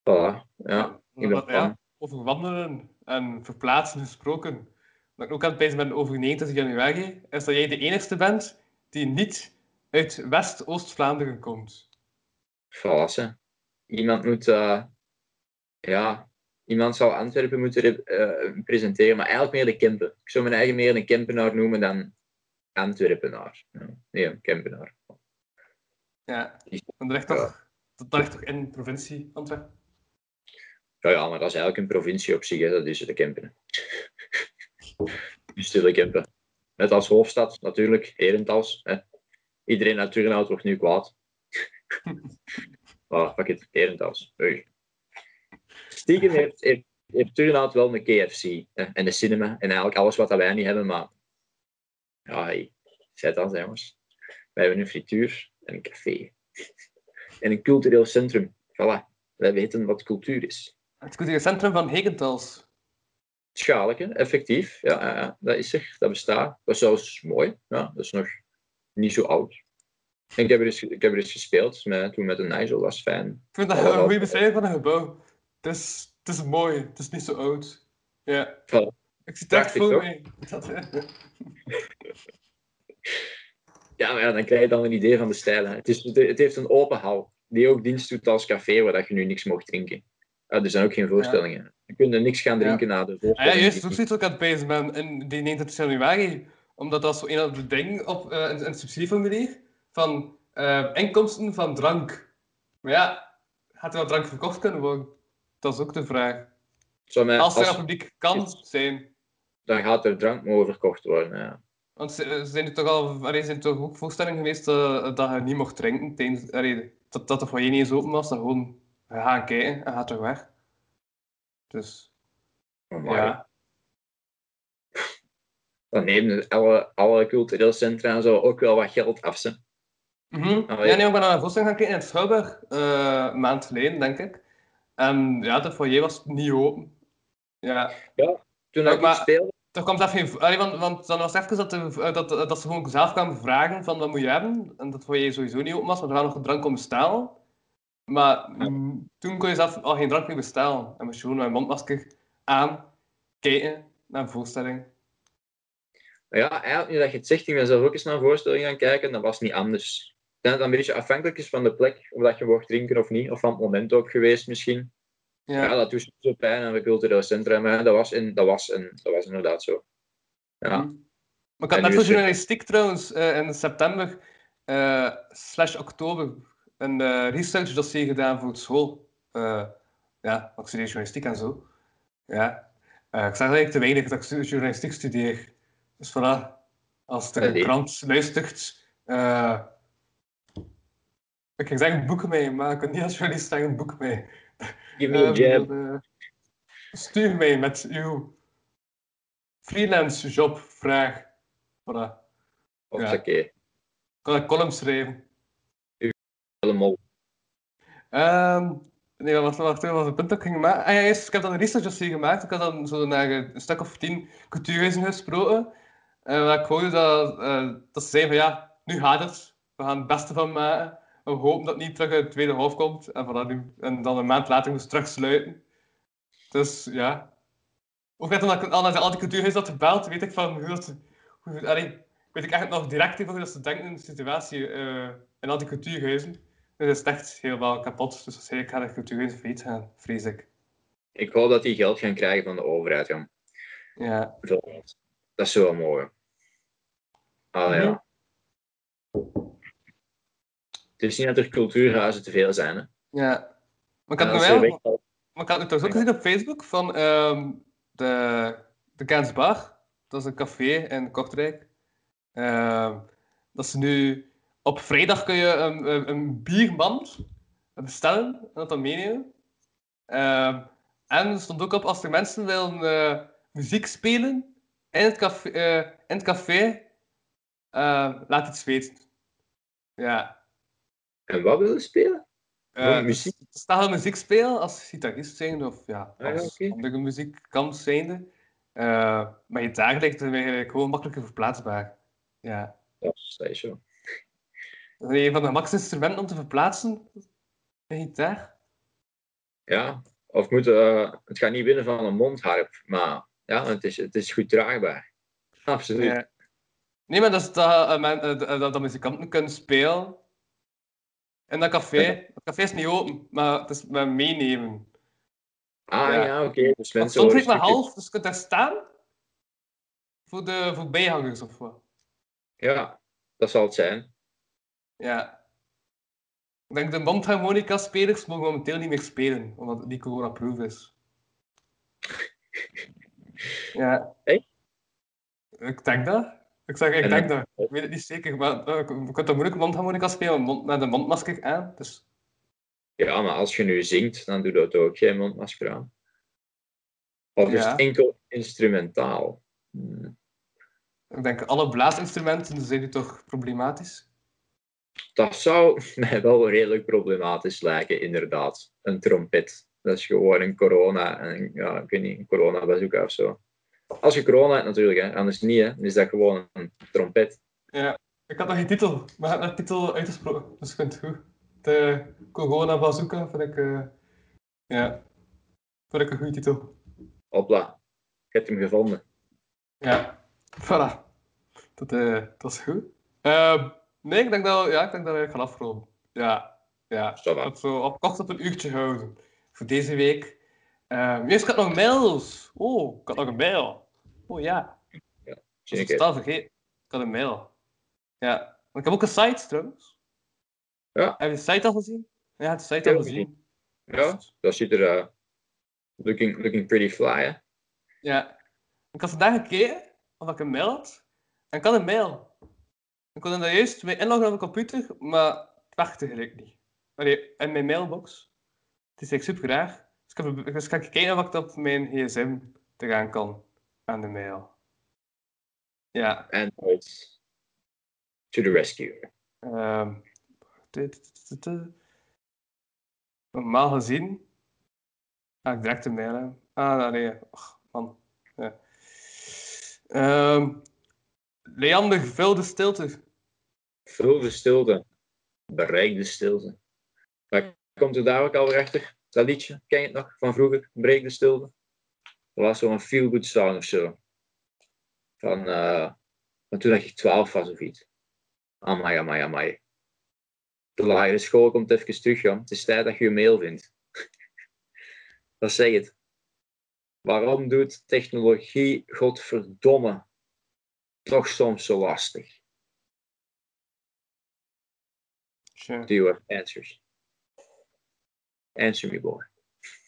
Voilà, ja. Ik ben ja, over wandelen en verplaatsen gesproken. Wat ik ook aan het pijzen ben over 29 januari, is dat jij de enigste bent die niet uit West-Oost-Vlaanderen komt. Hè. iemand moet, eh, ja, iemand zou Antwerpen moeten eh, presenteren, maar eigenlijk meer de Kempen. Ik zou mijn eigen meer een Kempenaar noemen dan Antwerpenaar. Ja, nee, een Kempenaar. Ja. En dat ligt toch, dat ligt toch in de provincie Antwerpen? Ja, ja, maar dat is eigenlijk een provincie op zich, hè. dat is de Kempen. Dus de Kempen. Net als hoofdstad, natuurlijk, Herentals. Hè. Iedereen uit Turnhout wordt nu kwaad. Ah, fuck it, Herentals. Stiekem heeft, heeft, heeft Turnhout wel een KFC hè, en een cinema en eigenlijk alles wat wij niet hebben, maar ja, hey, zet dat jongens. Wij hebben een frituur en een café. En een cultureel centrum. Voilà, wij weten wat cultuur is. Het cultureel centrum van Hegentals. Schaallijke, effectief. Ja, ja, ja, dat is er. Dat bestaat. Dat is zelfs mooi. Ja, dat is nog niet zo oud. En ik heb er eens, ik heb er eens gespeeld met, toen met een Nigel. Dat was fijn. Ik vind dat een goede beschrijving van een gebouw. Het is, het is mooi, het is niet zo oud. Ja. Ik zie het echt mij. Dat, eh, Ja, maar ja, dan krijg je dan een idee van de stijl. hè. Het, is, het heeft een open hal. Die ook dienst doet als café, waar dat je nu niks mocht drinken. Ja, er zijn ook geen voorstellingen. Je kunt er niks gaan Ja. drinken na de Ah ja, voorstelling. juist, ook zoiets ook aan het bezig ben. En die 29 januari. Omdat dat zo een van de dingen op eh, een, een subsidieformulier van eh, inkomsten van drank. Maar ja, gaat er wel drank verkocht kunnen worden? Dat is ook de vraag. Mij- Als er als- een publiek kan zijn. dan gaat er drank mogen verkocht worden. Ja. Want ze zijn er toch al allee, zijn er toch ook voorstellingen geweest eh, dat je niet mocht drinken tijdens, allee, dat, dat de foyer niet eens open was, dan gewoon je gaat gaan kijken en gaat er weg. Dus ja. Dan nemen alle, alle culturele centra en zo ook wel wat geld af. Ze. Mhm. Ja, nee, ik ben naar een voorstelling gaan kijken in het Schouwburg, eh, een maand geleden, denk ik. En ja, de foyer was niet open. Ja, Toen Ja, ik maar- speelde, er kwam zelf geen... Allee, want, want dan was het even dat, de, dat, dat ze gewoon zelf kwamen vragen van wat moet je hebben. En dat foyer sowieso niet open was, want er waren nog drank om bestellen. Maar toen kon je zelf al geen drank meer bestellen. En moest je gewoon een mondmasker aan kijken naar een voorstelling. ja, eigenlijk nu dat je het zegt, ik ben zelf ook eens naar een voorstelling gaan kijken, dat was niet anders. Denk dat het een beetje afhankelijk is van de plek, of dat je mocht drinken of niet, of van het moment ook geweest misschien. Ja, Ja. dat doet zo pijn aan de culturele centra, maar dat was, in, dat was, in, dat was inderdaad zo. Ja, Mhm. Maar ik had net voor het- journalistiek trouwens eh, in september eh, slash oktober een eh, research dossier gedaan voor school. Ja, ik studeer journalistiek en zo. Ja. Ik zeg eigenlijk te weinig dat ik journalistiek studeer. Dus voilà, als de Allee. krant luistert. Eh, ik ging zeggen boek mee, maar ik kan niet als journalist zeggen boek mee. give me a Eh, jab. eh, stuur mij met uw freelance job vraag. Voilà. Of ja. oké, Ik kan een column schrijven. helemaal. Ehm nee, wat was wat was het punt dat ik ging maken? Ah ja, eerst, ik heb dan een research gemaakt. Ik had dan zo naar een stuk of tien cultuurhuizen gesproken. En waar ik hoorde dat, eh, dat ze zeiden van ja, nu gaat het. We gaan het beste van maken. We hopen dat het niet terug in de tweede half komt. En, nu, en dan een maand later moest het terug sluiten. Dus ja. Ook net omdat ik al naar al die cultuurhuizen had gebeld, weet ik van hoe dat... Hoe, allee, weet ik echt nog direct over hoe dat ze denken in de situatie eh, in al die cultuurhuizen. Dus het is echt helemaal kapot. Dus ik ga de cultuurhuizen failliet gaan, vrees ik. Ik hoop dat die geld gaan krijgen van de overheid. Ja. Dat zou wel mogen. Ah Mhm. ja. Het is niet dat er cultuurhuizen te veel zijn. Hè. ja. Maar ik had wel... Maar ik had het trouwens ook gezien op Facebook van ehm, de, de Bar. Dat is een café in Kortrijk. Ehm, dat ze nu... Op vrijdag kun je een, een, een biermand bestellen en dat dan meenemen. Ehm, en er stond ook op, als er mensen willen eh, muziek spelen in het café, eh, in het café eh, laat iets weten. Ja. En wat willen spelen? Eh, Gewoon dus muziek? Sta je muziek spelen als gitarist zijnde of ja, Ah, als oké. andere muziekkant zijnde. Uh, maar gitaar lijkt het eigenlijk gewoon makkelijker verplaatsbaar. Ja. Dat is zo. Dat is een van de makkelijkste instrumenten om te verplaatsen. Een gitaar. Ja, of moet, eh, het gaat niet winnen van een mondharp, maar ja, het is, het is goed draagbaar. Absoluut. Ja. Nee, maar dat, is eh, eh, dat, dat muzikanten kunnen spelen In dat café. Het café is niet open, maar het is met meenemen. Ah Ja. ja, oké. Dus Maar mensen soms ik maar half, dus je kunt daar staan. Voor de voor bijhangers of wat. Ja, dat zal het zijn. Ja. Ik denk de mondharmonica-spelers mogen momenteel niet meer spelen, omdat het niet corona-proof is. Ja. Ik denk dat. Ik zeg, ik En denk dat. Ik weet het niet zeker, maar uh, je kunt toch moeilijk mondharmonica spelen met een mondmasker aan. Dus Ja, maar als je nu zingt, dan doe dat ook geen mondmasker aan. Of is Ja. het enkel instrumentaal? Hmm. ik denk, alle blaasinstrumenten zijn nu toch problematisch. Dat zou mij wel redelijk problematisch lijken, inderdaad. Een trompet. Dat is gewoon een corona, een, ja, ik weet niet, een corona bazooka of zo. Als je corona hebt natuurlijk, hè. anders niet, hè. dan is dat gewoon een trompet. Ik had nog geen titel, maar ik heb de titel uitgesproken, dus ik vind het goed. De Corona Bazooka vind ik, eh, ja, vind ik een goede titel. Hopla, ik heb hem gevonden. Ja, voilà. Dat, eh, dat is goed. Ehm, nee, ik denk dat, ja, ik denk dat we gaan afronden. Ja, ja. Va. Dat zo op, kort op een uurtje houden. Voor deze week. Ehm eerst gaat nog mails. Oh, ik had nog een mail. Oh ja. Dat het ik totaal vergeten. Ik had een mail. Ja. Maar ik heb ook een site trouwens. Ja. Heb je de site al gezien? Ja, de site Ja, al gezien. Ja, dat ziet er eh, looking, looking pretty fly, hè. Ja. Ik had vandaag gekeken of ik een mail had. En ik had een mail. Ik kon er juist mee inloggen op mijn computer, maar het werkte gelijk niet. Allee, in mijn mailbox. Het is echt super raar. Dus ik, heb, dus ik ga kijken of ik het op mijn gsm te gaan kan aan de mail. Ja. Android to the rescue. ehm. Normaal gezien. Ah, ik direct een mail. Hè. Ah, nee. Och, man. Ja. Ehm, Leander, vul de stilte. Vul de stilte. Bereik de stilte. Maar komt er daar ook alweer achter? Dat liedje, ken je het nog van vroeger? Breek de stilte. Dat was zo'n feel-good song of zo. Van, eh, van toen ik 12 was of iets. Amai, amai, amai. De lagere school komt even terug, joh. Het is tijd dat je je mail vindt. dat zeg het. Waarom doet technologie, godverdomme, toch soms zo lastig? Tja. Do you have answers? Answer me, boy.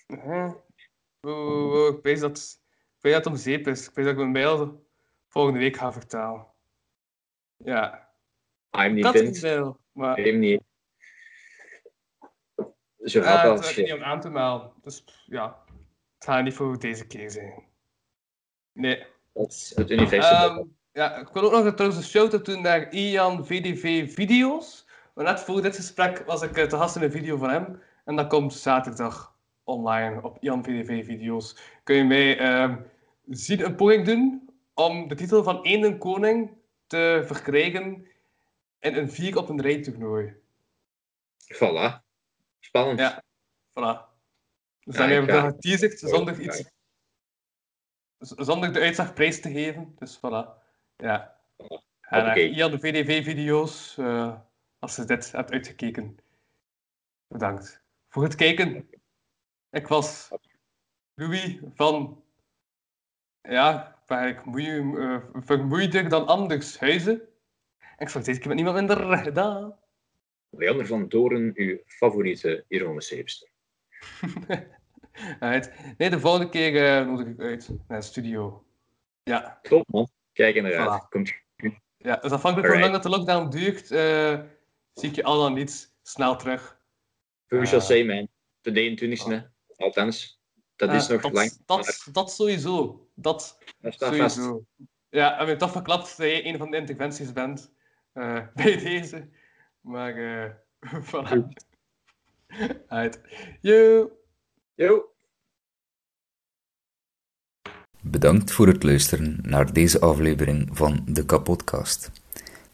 Huh? Wow, wow, wow, Ik weet dat, ik weet dat het om zeep is. Ik weet dat ik mijn mail volgende week ga vertalen. Ja. I'm Ik niet vindt, mail, maar hem niet. Zo ah, gaat het als is niet om aan te melden. Dus ja, het gaat niet voor deze keer zijn. Nee. Het, het universum. Ehm, ja, ik wil ook nog trouwens een shout-out doen naar Ian VDV Video's. Maar net voor dit gesprek was ik eh, te gast in een video van hem. En dat komt zaterdag online op Ian VDV Video's. Kun je mij ehm, zien een poging doen om de titel van Eenden Koning te verkrijgen in een vier op een rij toernooi. Voilà. Spannend. Ja. Voilà. Dus dan ik heb ik ga- dat geteaserd zonder Ja. iets... Zonder de uitslag prijs te geven. Dus voilà. Ja. Naar. Ian de VDV-video's, als je dit hebt uitgekeken. Bedankt voor het kijken. Ik was Louis van... Ja, ik moei, eh, vermoeider dan anders huizen. En ik zag deze keer met niemand minder gedaan. Leander van Doren, uw favoriete ironische hipster. Nee, de volgende keer eh, nodig ik uit naar de studio. Ja, Top, man. Kijk inderdaad. Voilà. Komt ja dus afhankelijk van hoe lang dat de lockdown duurt, eh, zie ik je al dan niet snel terug. We shall Eh. say, man. De 21e, althans. Dat is nog dat, lang. Dat, dat sowieso. Dat Dat staat vast. sowieso. Ja, en we toch verklapt dat je een van de interventies bent eh, bij deze. Maar, eh voilà. Yo. Yo. Bedankt voor het luisteren naar deze aflevering van de Kapodcast.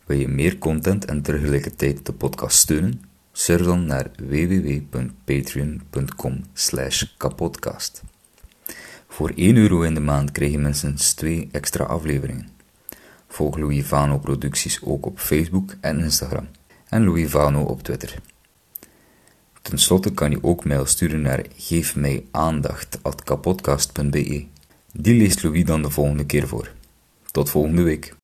Wil je meer content en tegelijkertijd de podcast steunen? Surf dan naar www.patreon.com kapodcast. Voor 1 euro in de maand krijg je minstens 2 extra afleveringen. Volg Louis Vano producties ook op Facebook en Instagram en Louis Vano op Twitter. Ten slotte kan je ook mail sturen naar geefmijaandacht.kapodcast.be. Die leest Louis dan de volgende keer voor. Tot volgende week.